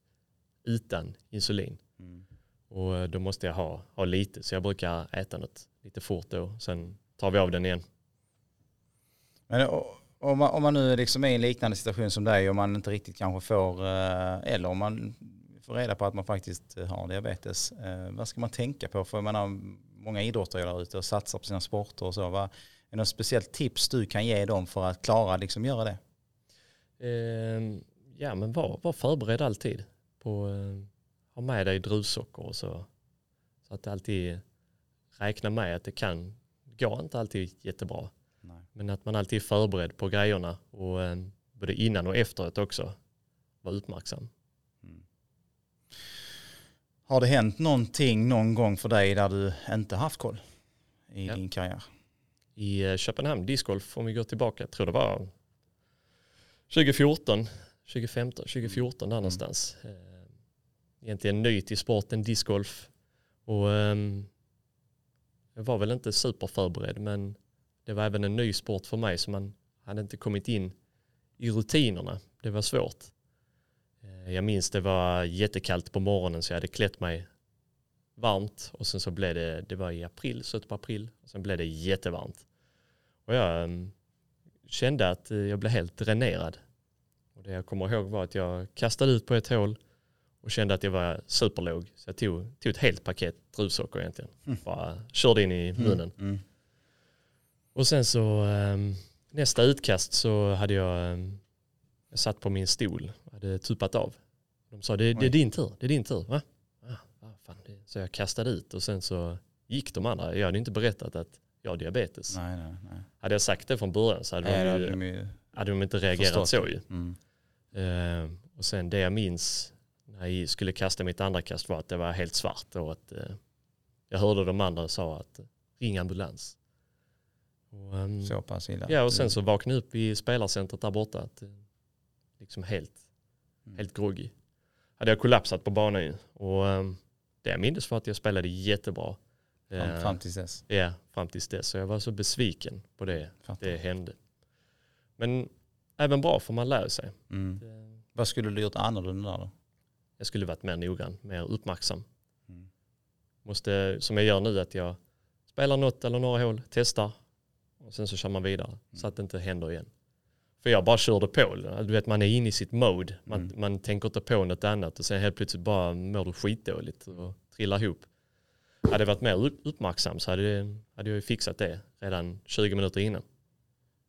[SPEAKER 2] utan insulin. Och eh, då måste jag ha, ha lite så jag brukar äta något lite fort då. Sen tar vi av den igen.
[SPEAKER 1] Men o- om man, om man nu liksom är i en liknande situation som dig och man inte riktigt kanske får, eh, eller om man får reda på att man faktiskt eh, har diabetes, eh, vad ska man tänka på? För jag menar, många idrottare där ute och satsar på sina sporter och så. Vad, är det något speciellt tips du kan ge dem för att klara liksom göra det?
[SPEAKER 2] Ehm, ja, men var, var förberedd alltid. På, eh, ha med dig druvsocker och så. Så att det alltid räkna med att det kan, går inte alltid jättebra.
[SPEAKER 1] Nej.
[SPEAKER 2] Men att man alltid är förberedd på grejerna och eh, både innan och efteråt också vara uppmärksam.
[SPEAKER 1] Har det hänt någonting någon gång för dig där du inte haft koll i
[SPEAKER 2] Ja.
[SPEAKER 1] din karriär?
[SPEAKER 2] I eh, Köpenhamn discgolf, om vi går tillbaka, jag tror det var 2014, 2015, 2014 där någonstans. Eh, Egentligen ny till sporten discgolf och um, jag var väl inte superförberedd men det var även en ny sport för mig så man hade inte kommit in i rutinerna. Det var svårt. Eh, jag minns det var jättekallt på morgonen så jag hade klätt mig varmt och sen så blev det, det var i april, slutet på april, och sen blev det jättevarmt. Och jag um, kände att eh, jag blev helt dränerad. Och det jag kommer ihåg var att jag kastade ut på ett hål och kände att jag var superlåg. Så jag tog, tog ett helt paket druvsocker egentligen.
[SPEAKER 1] Mm.
[SPEAKER 2] Bara körde in i munnen.
[SPEAKER 1] Mm.
[SPEAKER 2] Och sen så ehm, nästa utkast så hade jag, ehm, jag satt på min stol och hade tuppat av. De sa det, det är din tur, det är din tur. Va? Ah, ah, fan. Så jag kastade ut och sen så gick de andra. Jag hade inte berättat att jag har diabetes.
[SPEAKER 1] Nej, nej, nej.
[SPEAKER 2] Hade jag sagt det från början så hade,
[SPEAKER 1] Nej,
[SPEAKER 2] de,
[SPEAKER 1] hade
[SPEAKER 2] ju,
[SPEAKER 1] de ju
[SPEAKER 2] hade de inte reagerat så ju.
[SPEAKER 1] Mm.
[SPEAKER 2] Eh, och sen det jag minns när jag skulle kasta mitt andra kast var att det var helt svart och att eh, jag hörde de andra sa att eh, ring ambulans. Och, ehm,
[SPEAKER 1] Så pass illa.
[SPEAKER 2] ja och sen så vaknade jag upp i spelarcentret där borta att, eh, liksom helt,
[SPEAKER 1] Mm.
[SPEAKER 2] helt groggy. Hade jag kollapsat på banan ju. Och ehm, det jag minns var att jag spelade jättebra.
[SPEAKER 1] Fram, fram tills dess.
[SPEAKER 2] Ja, fram tills dess. Så jag var så besviken på det,
[SPEAKER 1] Fattar.
[SPEAKER 2] det hände. Men även bra för man lär sig.
[SPEAKER 1] Mm.
[SPEAKER 2] Det-
[SPEAKER 1] Vad skulle du gjort annorlunda då?
[SPEAKER 2] Jag skulle varit mer noggrann, mer uppmärksam.
[SPEAKER 1] Mm.
[SPEAKER 2] Måste, som jag gör nu, att jag spelar något eller några hål, testar och sen så kör man vidare så att det inte händer igen. För jag bara körde på. Du vet man är inne i sitt mode. Man,
[SPEAKER 1] Mm.
[SPEAKER 2] man tänker inte på något annat och sen helt plötsligt bara mår du skitdåligt och trillar ihop. Hade jag varit mer upp- uppmärksam så hade, hade jag ju fixat det redan 20 minuter innan.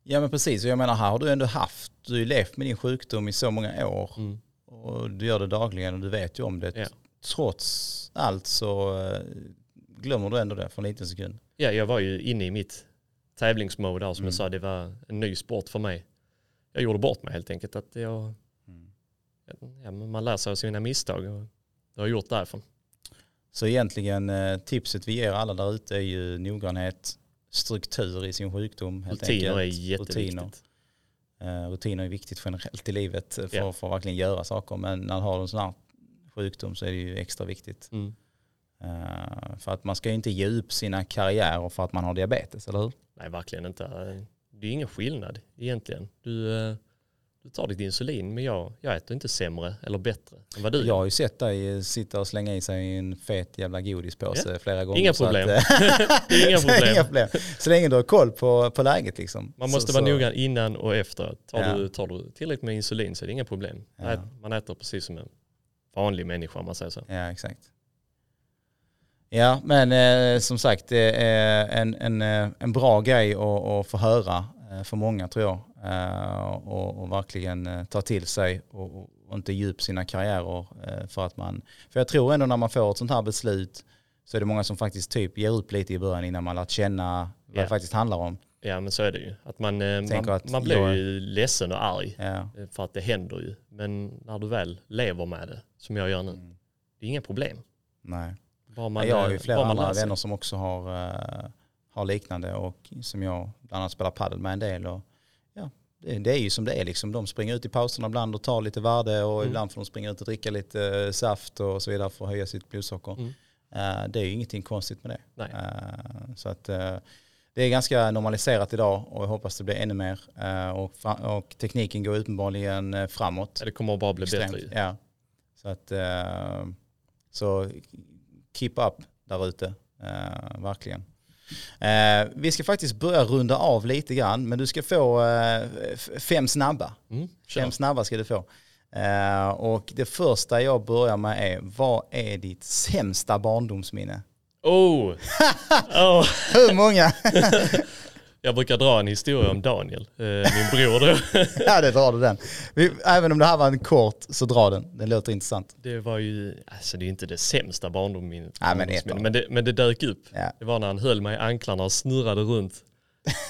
[SPEAKER 1] Ja men precis, och jag menar här har du ändå haft, du har ju levt med din sjukdom i så många år
[SPEAKER 2] Mm.
[SPEAKER 1] Och du gör det dagligen och du vet ju om det.
[SPEAKER 2] Ja.
[SPEAKER 1] Trots allt så eh, glömmer du ändå det för en liten sekund.
[SPEAKER 2] Ja, jag var ju inne i mitt tävlingsmode där som
[SPEAKER 1] Mm.
[SPEAKER 2] jag sa, det var en ny sport för mig. Jag gjorde bort mig helt enkelt. Att jag,
[SPEAKER 1] Mm.
[SPEAKER 2] ja, man lär sig av sina misstag och det har jag gjort därifrån.
[SPEAKER 1] Så egentligen eh, tipset vi ger alla där ute är ju noggrannhet, struktur i sin sjukdom helt
[SPEAKER 2] Rutiner är
[SPEAKER 1] enkelt.
[SPEAKER 2] jätteviktigt.
[SPEAKER 1] Rutiner. Eh, rutiner är viktigt generellt i livet för,
[SPEAKER 2] Ja.
[SPEAKER 1] för att verkligen göra saker. Men när du har en sån här sjukdom så är det ju extra viktigt.
[SPEAKER 2] Mm.
[SPEAKER 1] Eh, för att man ska ju inte ge upp sina karriärer för att man har diabetes, eller hur?
[SPEAKER 2] Nej, verkligen inte. Det är ingen skillnad egentligen. Du, eh, du tar ditt insulin, men jag, jag äter inte sämre eller bättre än vad du
[SPEAKER 1] Jag
[SPEAKER 2] gör.
[SPEAKER 1] har ju sett dig sitta och slänga i sig en fet jävla godispåse flera gånger.
[SPEAKER 2] Inga
[SPEAKER 1] så att,
[SPEAKER 2] problem.
[SPEAKER 1] eh,
[SPEAKER 2] är inga problem.
[SPEAKER 1] inga problem. Så länge du har koll på, på läget liksom.
[SPEAKER 2] Man
[SPEAKER 1] Så-
[SPEAKER 2] måste
[SPEAKER 1] så,
[SPEAKER 2] vara noggrann innan och efter. Tar,
[SPEAKER 1] Ja.
[SPEAKER 2] du, tar du tillräckligt med insulin så är det inga problem.
[SPEAKER 1] Ja.
[SPEAKER 2] Man äter precis som en vanlig människa om man säger så.
[SPEAKER 1] Ja, exakt. Ja, men eh, som sagt, det är en, en, eh, en bra grej att, att få höra eh, för många tror jag. Eh, och, och verkligen eh, ta till sig och, och, inte upp sina karriärer. Eh, för, att man, för jag tror ändå när man får ett sånt här beslut så är det många som faktiskt typ ger upp lite i början innan man lärt känna vad
[SPEAKER 2] Ja.
[SPEAKER 1] det faktiskt handlar om.
[SPEAKER 2] Ja men så är det ju. Att man, eh, man,
[SPEAKER 1] att
[SPEAKER 2] man blir
[SPEAKER 1] jag-
[SPEAKER 2] ju ledsen och arg
[SPEAKER 1] Ja.
[SPEAKER 2] eh, för att det händer ju. Men när du väl lever med det, som jag gör nu,
[SPEAKER 1] Mm.
[SPEAKER 2] det är inga problem.
[SPEAKER 1] Nej.
[SPEAKER 2] Bara man,
[SPEAKER 1] jag har
[SPEAKER 2] eh,
[SPEAKER 1] ju flera andra vänner som också har, eh, har liknande och som jag bland annat spelar padel med en del. Och, ja, det, det är ju som det är liksom. De springer ut i pauserna ibland och tar lite värde och
[SPEAKER 2] Mm.
[SPEAKER 1] ibland får de springa ut och dricka lite eh, saft och så vidare för att höja sitt blodsocker.
[SPEAKER 2] Mm.
[SPEAKER 1] Eh, det är ju ingenting konstigt med det. Eh, så att det är ganska normaliserat idag och jag hoppas det blir ännu mer. Och, och tekniken går uppenbarligen framåt.
[SPEAKER 2] Det kommer bara bli
[SPEAKER 1] Extremt,
[SPEAKER 2] bättre.
[SPEAKER 1] Ja. Så att så keep up där ute, verkligen. Eh, vi ska faktiskt börja runda av lite grann, men du ska få eh, fem snabba.
[SPEAKER 2] Mm.
[SPEAKER 1] Fem snabba ska du få. Eh, och det första jag börjar med är, vad är ditt sämsta barndomsminne?
[SPEAKER 2] Oh! oh!
[SPEAKER 1] Hur många?
[SPEAKER 2] Jag brukar dra en historia om Daniel, eh, min bror då.
[SPEAKER 1] ja, det drar du den. Även om det här var en kort så dra den. Det låter intressant.
[SPEAKER 2] Det var ju, alltså det är inte det sämsta barndomsminnet.
[SPEAKER 1] Nej, men ett
[SPEAKER 2] men, det, men det dök upp.
[SPEAKER 1] Ja.
[SPEAKER 2] Det var när han höll mig i anklarna och snurrade runt.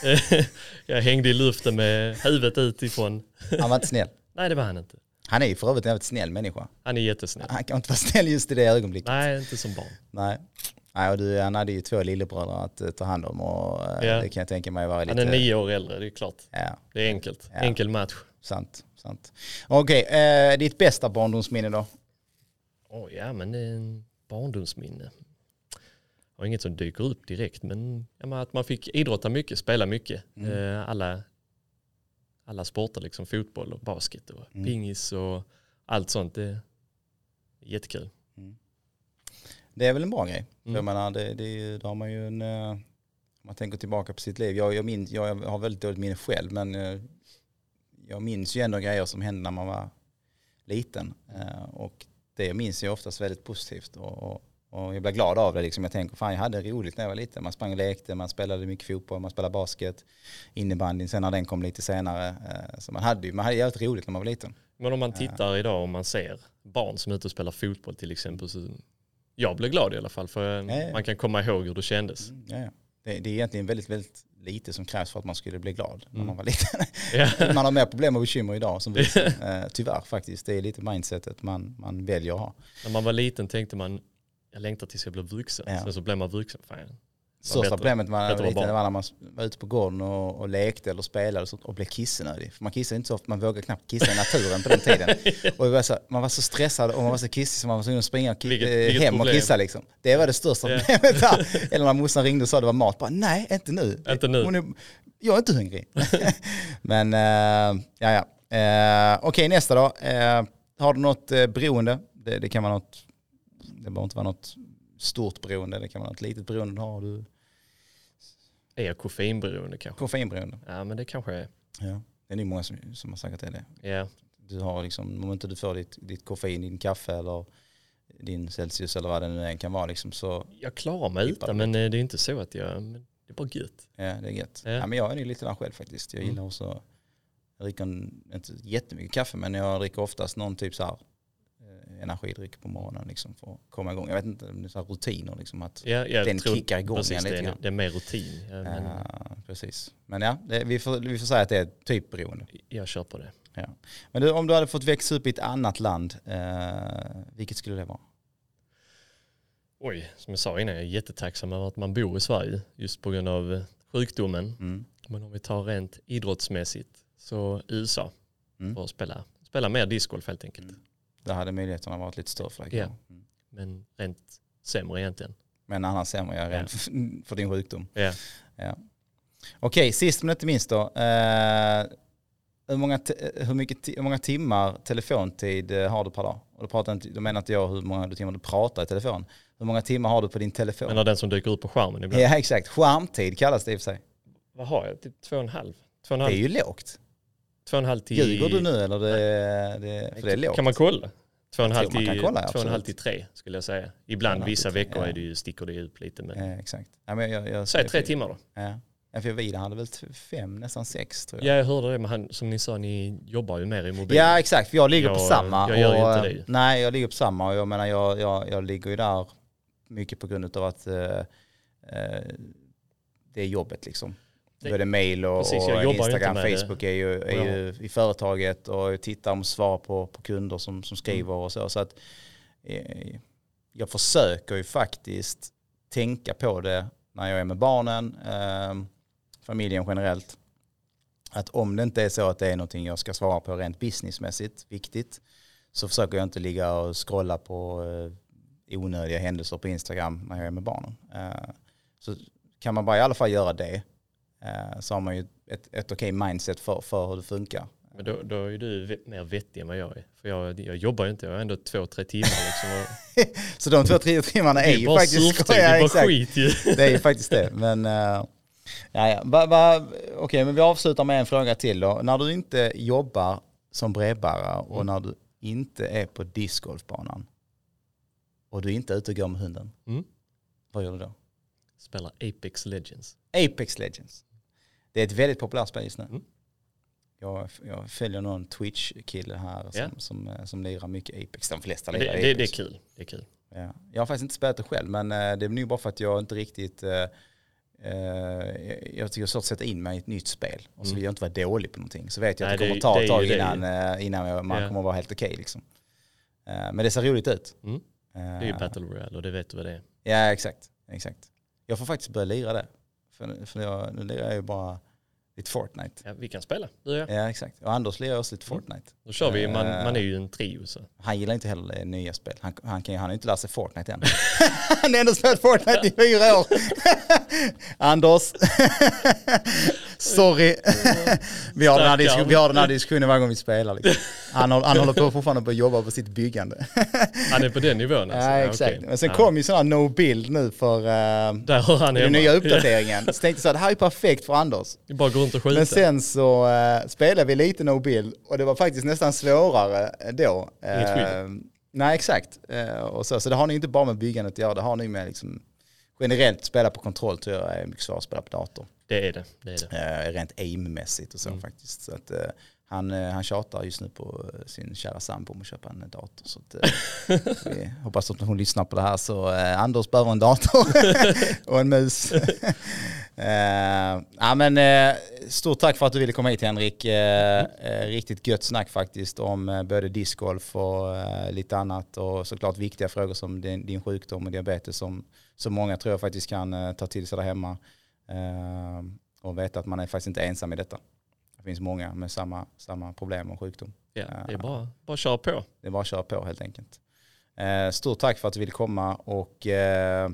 [SPEAKER 2] jag hängde i luften med huvudet utifrån.
[SPEAKER 1] Han var inte snäll.
[SPEAKER 2] Nej det var han inte.
[SPEAKER 1] Han är ju för övrigt en väldigt snäll människa.
[SPEAKER 2] Han är jättesnäll.
[SPEAKER 1] Han kan inte vara snäll just i det ögonblicket.
[SPEAKER 2] Nej, inte som barn.
[SPEAKER 1] Nej. Nej, och du, han hade ju två lillebröder att eh, ta hand om och eh,
[SPEAKER 2] Ja.
[SPEAKER 1] det kan jag tänka mig vara lite...
[SPEAKER 2] Han är nio år äldre, det är klart.
[SPEAKER 1] Ja,
[SPEAKER 2] Det är enkelt.
[SPEAKER 1] Ja.
[SPEAKER 2] Enkel match.
[SPEAKER 1] sant. sant. Okej, eh, ditt bästa barndomsminne då?
[SPEAKER 2] Åh ja, men det är en barndomsminne. Jag har inget som dyker upp direkt, men, ja, att man fick idrotta mycket, spela mycket.
[SPEAKER 1] Mm.
[SPEAKER 2] Eh, alla, alla sporter, liksom fotboll och basket och
[SPEAKER 1] Mm.
[SPEAKER 2] pingis och allt sånt. Det är jättekul.
[SPEAKER 1] Det är väl en bra grej. För
[SPEAKER 2] Mm.
[SPEAKER 1] Jag menar, det, det, då har man ju en... eh, Om man tänker tillbaka på sitt liv. Jag, jag, minns, jag har väldigt dåligt minne själv men eh, jag minns ju ändå grejer som hände när man var liten. Eh, Och det minns jag oftast väldigt positivt. Och, och, och jag blir glad av det. Liksom. Jag tänker, fan jag hade roligt när jag var liten. Man sprang och lekte, man spelade mycket fotboll, man spelade basket, innebandyn sen när den kom lite senare. Så man hade ju man hade jävligt roligt när man var liten.
[SPEAKER 2] Men om man tittar idag och man ser barn som är ute och spelar fotboll till exempel så jag blir glad i alla fall för
[SPEAKER 1] ja.
[SPEAKER 2] man kan komma ihåg hur det kändes.
[SPEAKER 1] Ja, ja. Det, det är egentligen väldigt, väldigt lite som krävs för att man skulle bli glad när
[SPEAKER 2] Mm.
[SPEAKER 1] man var liten.
[SPEAKER 2] Ja.
[SPEAKER 1] man har mer problem och bekymmer idag som vuxen. Eh, tyvärr faktiskt. Det är lite mindsetet man, man väljer att ha.
[SPEAKER 2] När man var liten tänkte man jag längtar tills jag blir vuxen.
[SPEAKER 1] Ja.
[SPEAKER 2] Sen så blev man vuxen. Fan,
[SPEAKER 1] Största problemet när man var liten när man var ute på gården och, och lekte eller spelade och, sånt och blev kissnödig. För man kissade inte så ofta, man vågade knappt kissa i naturen på den tiden. Och var så, man var så stressad och man var så kissig så man var tvungen att springa och
[SPEAKER 2] Vilket-
[SPEAKER 1] eh,
[SPEAKER 2] vilket
[SPEAKER 1] hem och
[SPEAKER 2] problem.
[SPEAKER 1] kissa liksom. Det var det största
[SPEAKER 2] Ja.
[SPEAKER 1] problemet där. Eller när morsan ringde och sa det var mat, bara nej, inte nu.
[SPEAKER 2] Inte nu.
[SPEAKER 1] Är, jag är inte hungrig. Men uh, ja, ja. Uh, Okej, nästa då. Eh, har du något uh, beroende? Det, det kan vara något, det behöver inte vara något stort beroende, det kan vara något litet beroende. Har du
[SPEAKER 2] Är jag koffeinberoende kanske?
[SPEAKER 1] koffeinberoende?
[SPEAKER 2] Ja men det kanske är.
[SPEAKER 1] Ja. Det är nog många som, som har sagt att det är det.
[SPEAKER 2] Ja.
[SPEAKER 1] Du har liksom, om inte du får ditt, ditt koffein i din kaffe eller din Celsius eller vad det nu än kan vara liksom, så
[SPEAKER 2] Jag klarar mig utan men eh, det är inte så att jag, det är bara gött.
[SPEAKER 1] ja, det är gött.
[SPEAKER 2] Ja.
[SPEAKER 1] Ja. men jag är nog lite där själv faktiskt. Jag
[SPEAKER 2] Mm.
[SPEAKER 1] gillar också, jag dricker inte jättemycket kaffe men jag dricker oftast någon typ så här energidryck på morgonen liksom för att komma igång. Jag vet inte, det är så rutiner liksom att
[SPEAKER 2] Ja, jag
[SPEAKER 1] den
[SPEAKER 2] tror,
[SPEAKER 1] kickar igång
[SPEAKER 2] precis, det,
[SPEAKER 1] lite grann.
[SPEAKER 2] det är mer rutin. Ja, men
[SPEAKER 1] Ja, precis. Men ja, det, vi, får, vi får säga att det är typ beroende.
[SPEAKER 2] Jag kör på det.
[SPEAKER 1] Men du, om du hade fått växa upp i ett annat land, eh, vilket skulle det vara?
[SPEAKER 2] Oj, som jag sa innan, jag är jättetacksam över att man bor i Sverige just på grund av sjukdomen.
[SPEAKER 1] Mm.
[SPEAKER 2] Men om vi tar rent idrottsmässigt så USA
[SPEAKER 1] Mm.
[SPEAKER 2] för att spela, spela mer discgolf helt enkelt.
[SPEAKER 1] Mm. Där hade möjligheterna varit lite större för dig.
[SPEAKER 2] Ja.
[SPEAKER 1] Mm.
[SPEAKER 2] Men rent sämre egentligen.
[SPEAKER 1] Men annars sämre jag är rädd för, för din sjukdom.
[SPEAKER 2] Ja.
[SPEAKER 1] Ja. Okej, sist men inte minst då. Eh, hur, många te- hur, mycket hur många timmar telefontid eh, har du per dag? Och då, pratar inte, då menar inte jag hur många timmar du pratar i telefon. Hur många timmar har du på din telefon?
[SPEAKER 2] Men den som dyker upp på skärmen ibland.
[SPEAKER 1] Ja exakt, skärmtid kallas det i och för sig.
[SPEAKER 2] Vad har jag? Typ två och en halv? Två och en
[SPEAKER 1] Det är
[SPEAKER 2] halv,
[SPEAKER 1] ju lågt.
[SPEAKER 2] Två och en halv till...
[SPEAKER 1] Ljuger du nu eller? Det, det, för det är lågt.
[SPEAKER 2] Kan man kolla? Två och en halv till,
[SPEAKER 1] kolla,
[SPEAKER 2] två och en halv till tre skulle jag säga. Ibland vissa
[SPEAKER 1] tre,
[SPEAKER 2] veckor
[SPEAKER 1] ja.
[SPEAKER 2] är det ju, sticker det ut lite. Men...
[SPEAKER 1] Ja, exakt. Ja, men jag, jag,
[SPEAKER 2] Säg tre timmar då.
[SPEAKER 1] Ja. Ja, för Vida hade väl fem, nästan sex tror jag.
[SPEAKER 2] Ja, jag hörde det, men han, som ni sa, ni jobbar ju mer i mobil.
[SPEAKER 1] Ja exakt, för jag ligger på
[SPEAKER 2] Jag-
[SPEAKER 1] samma.
[SPEAKER 2] jag gör
[SPEAKER 1] och,
[SPEAKER 2] inte
[SPEAKER 1] eh,
[SPEAKER 2] det.
[SPEAKER 1] Nej, jag ligger på samma och jag menar jag, jag, jag ligger ju där mycket på grund av att eh, eh, det är jobbet liksom.
[SPEAKER 2] Det
[SPEAKER 1] mail och,
[SPEAKER 2] Precis,
[SPEAKER 1] och Instagram. Facebook är ju, är ju i företaget och tittar om svar på, på kunder som, som skriver
[SPEAKER 2] Mm.
[SPEAKER 1] och så. Så att eh, jag försöker ju faktiskt tänka på det när jag är med barnen, eh, familjen generellt. Att om det inte är så att det är någonting jag ska svara på rent businessmässigt, viktigt, så försöker jag inte ligga och scrolla på eh, onödiga händelser på Instagram när jag är med barnen. Eh, så kan man bara i alla fall göra det så har man ju ett, ett okej mindset för, för hur det funkar.
[SPEAKER 2] Men då, då är du mer vettig än vad jag är. För jag, jag jobbar ju inte, jag har ändå två, tre timmar liksom.
[SPEAKER 1] Så de två, tre timmarna är
[SPEAKER 2] är
[SPEAKER 1] ju faktiskt
[SPEAKER 2] surftid, det är bara
[SPEAKER 1] exakt.
[SPEAKER 2] skit ju.
[SPEAKER 1] Det är ju faktiskt det. Men, uh, ja, ja. Okej, men vi avslutar med en fråga till då. När du inte jobbar som brevbärare och
[SPEAKER 2] Mm.
[SPEAKER 1] när du inte är på discgolfbanan och du inte är ute och går med hunden,
[SPEAKER 2] Mm.
[SPEAKER 1] vad gör du då?
[SPEAKER 2] Spelar Apex Legends.
[SPEAKER 1] Apex Legends. Det är ett väldigt populärt spel just nu.
[SPEAKER 2] Mm.
[SPEAKER 1] Jag, jag följer någon Twitch-kille här som,
[SPEAKER 2] Ja.
[SPEAKER 1] som, eh, som lirar mycket Apex. De flesta
[SPEAKER 2] Det,
[SPEAKER 1] lirar
[SPEAKER 2] det, det är
[SPEAKER 1] Apex.
[SPEAKER 2] kul. Det är kul.
[SPEAKER 1] Ja. Jag har faktiskt inte spelat det själv men eh, det är nog bara för att jag inte riktigt eh, eh, jag tycker det är svårt att sätta in mig i ett nytt spel och så
[SPEAKER 2] Mm.
[SPEAKER 1] vill jag inte vara dålig på någonting. Så vet jag att
[SPEAKER 2] Nej,
[SPEAKER 1] det kommer ta ett tag
[SPEAKER 2] det.
[SPEAKER 1] innan, innan man
[SPEAKER 2] Ja.
[SPEAKER 1] kommer att vara helt okej. liksom. Eh, men det ser roligt ut.
[SPEAKER 2] Mm. Det är ju Battle Royale och det vet du vad det är.
[SPEAKER 1] Ja exakt, exakt. Jag får faktiskt börja lira det. För, för jag, nu lirar jag ju bara lite Fortnite.
[SPEAKER 2] Ja, vi kan spela, du och jag.
[SPEAKER 1] Ja exakt. Och Anders lirar också lite
[SPEAKER 2] Mm.
[SPEAKER 1] Fortnite.
[SPEAKER 2] Då kör vi, man,
[SPEAKER 1] Eh.
[SPEAKER 2] man är ju en trio så.
[SPEAKER 1] Han gillar inte heller nya spel. Han, han, kan, ju- han inte lärt sig Fortnite än. han har ändå spelat Fortnite i fyra år. Anders. Sorry. vi, har den här vi har den här diskussionen varje gång vi spelar. Liksom. Han, håller- han håller på fortfarande på att jobba på sitt byggande.
[SPEAKER 2] Han är på den nivån alltså?
[SPEAKER 1] ja, exakt.
[SPEAKER 2] okej.
[SPEAKER 1] Men sen
[SPEAKER 2] Ja.
[SPEAKER 1] kom ju sån här no build nu för uh,
[SPEAKER 2] Där har han
[SPEAKER 1] den
[SPEAKER 2] hemma.
[SPEAKER 1] nya uppdateringen. Så tänkte jag så här, det här är perfekt för Anders.
[SPEAKER 2] Ja, bara gå runt och skjuta.
[SPEAKER 1] Men sen så uh, spelade vi lite no build och det var faktiskt nästan svårare då.
[SPEAKER 2] Inget skydd.
[SPEAKER 1] Eh, nej exakt. Eh, och så, så det har ni inte bara med byggandet att göra, det har ni med liksom, generellt spela på kontroll tror jag är mycket svårare att spela på dator.
[SPEAKER 2] Det är det. det, är det.
[SPEAKER 1] Eh, rent aim-mässigt och så
[SPEAKER 2] Mm.
[SPEAKER 1] faktiskt. Så att, eh, han, eh, han tjatar just nu på eh, sin kära sambo om att köpa en dator. Så att, eh, vi hoppas att hon lyssnar på det här så eh, Anders behöver en dator och en mus. eh, ja, men, eh, stort tack för att du ville komma hit Henrik. Eh, riktigt gött snack faktiskt om både discgolf och lite annat och såklart viktiga frågor som din, din sjukdom och diabetes som, som många tror jag faktiskt kan ta till sig där hemma. Och veta att man är faktiskt inte ensam i detta. Det finns många med samma, samma problem och sjukdom.
[SPEAKER 2] Ja, det är bara, bara att köra på.
[SPEAKER 1] Det är bara att köra på helt enkelt. Eh, stort tack för att du ville komma och eh,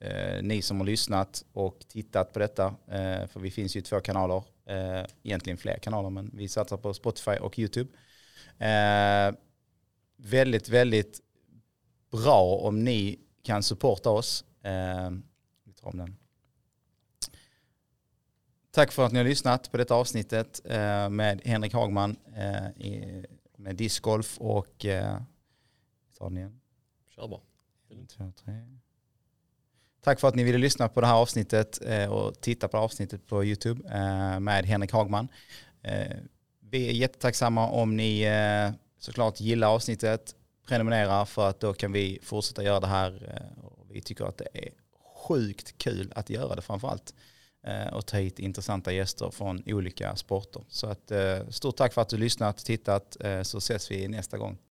[SPEAKER 1] eh, ni som har lyssnat och tittat på detta, eh, för vi finns ju i två kanaler, eh, egentligen fler kanaler, men vi satsar på Spotify och YouTube. Eh, väldigt, väldigt bra om ni kan supporta oss. Eh, vi tar om den. Tack för att ni har lyssnat på detta avsnittet eh, med Henrik Hagman eh, med discgolf och eh, tar den igen.
[SPEAKER 2] Kör bara.
[SPEAKER 1] Tack för att ni ville lyssna på det här avsnittet eh, och titta på avsnittet på YouTube eh, med Henrik Hagman. Eh, vi är jättetacksamma om ni eh, såklart gillar avsnittet, prenumerera för att då kan vi fortsätta göra det här. Eh, vi tycker att det är sjukt kul att göra det framförallt eh, Eh, och ta hit intressanta gäster från olika sporter. Så att, eh, stort tack för att du lyssnat, tittat, eh, så ses vi nästa gång.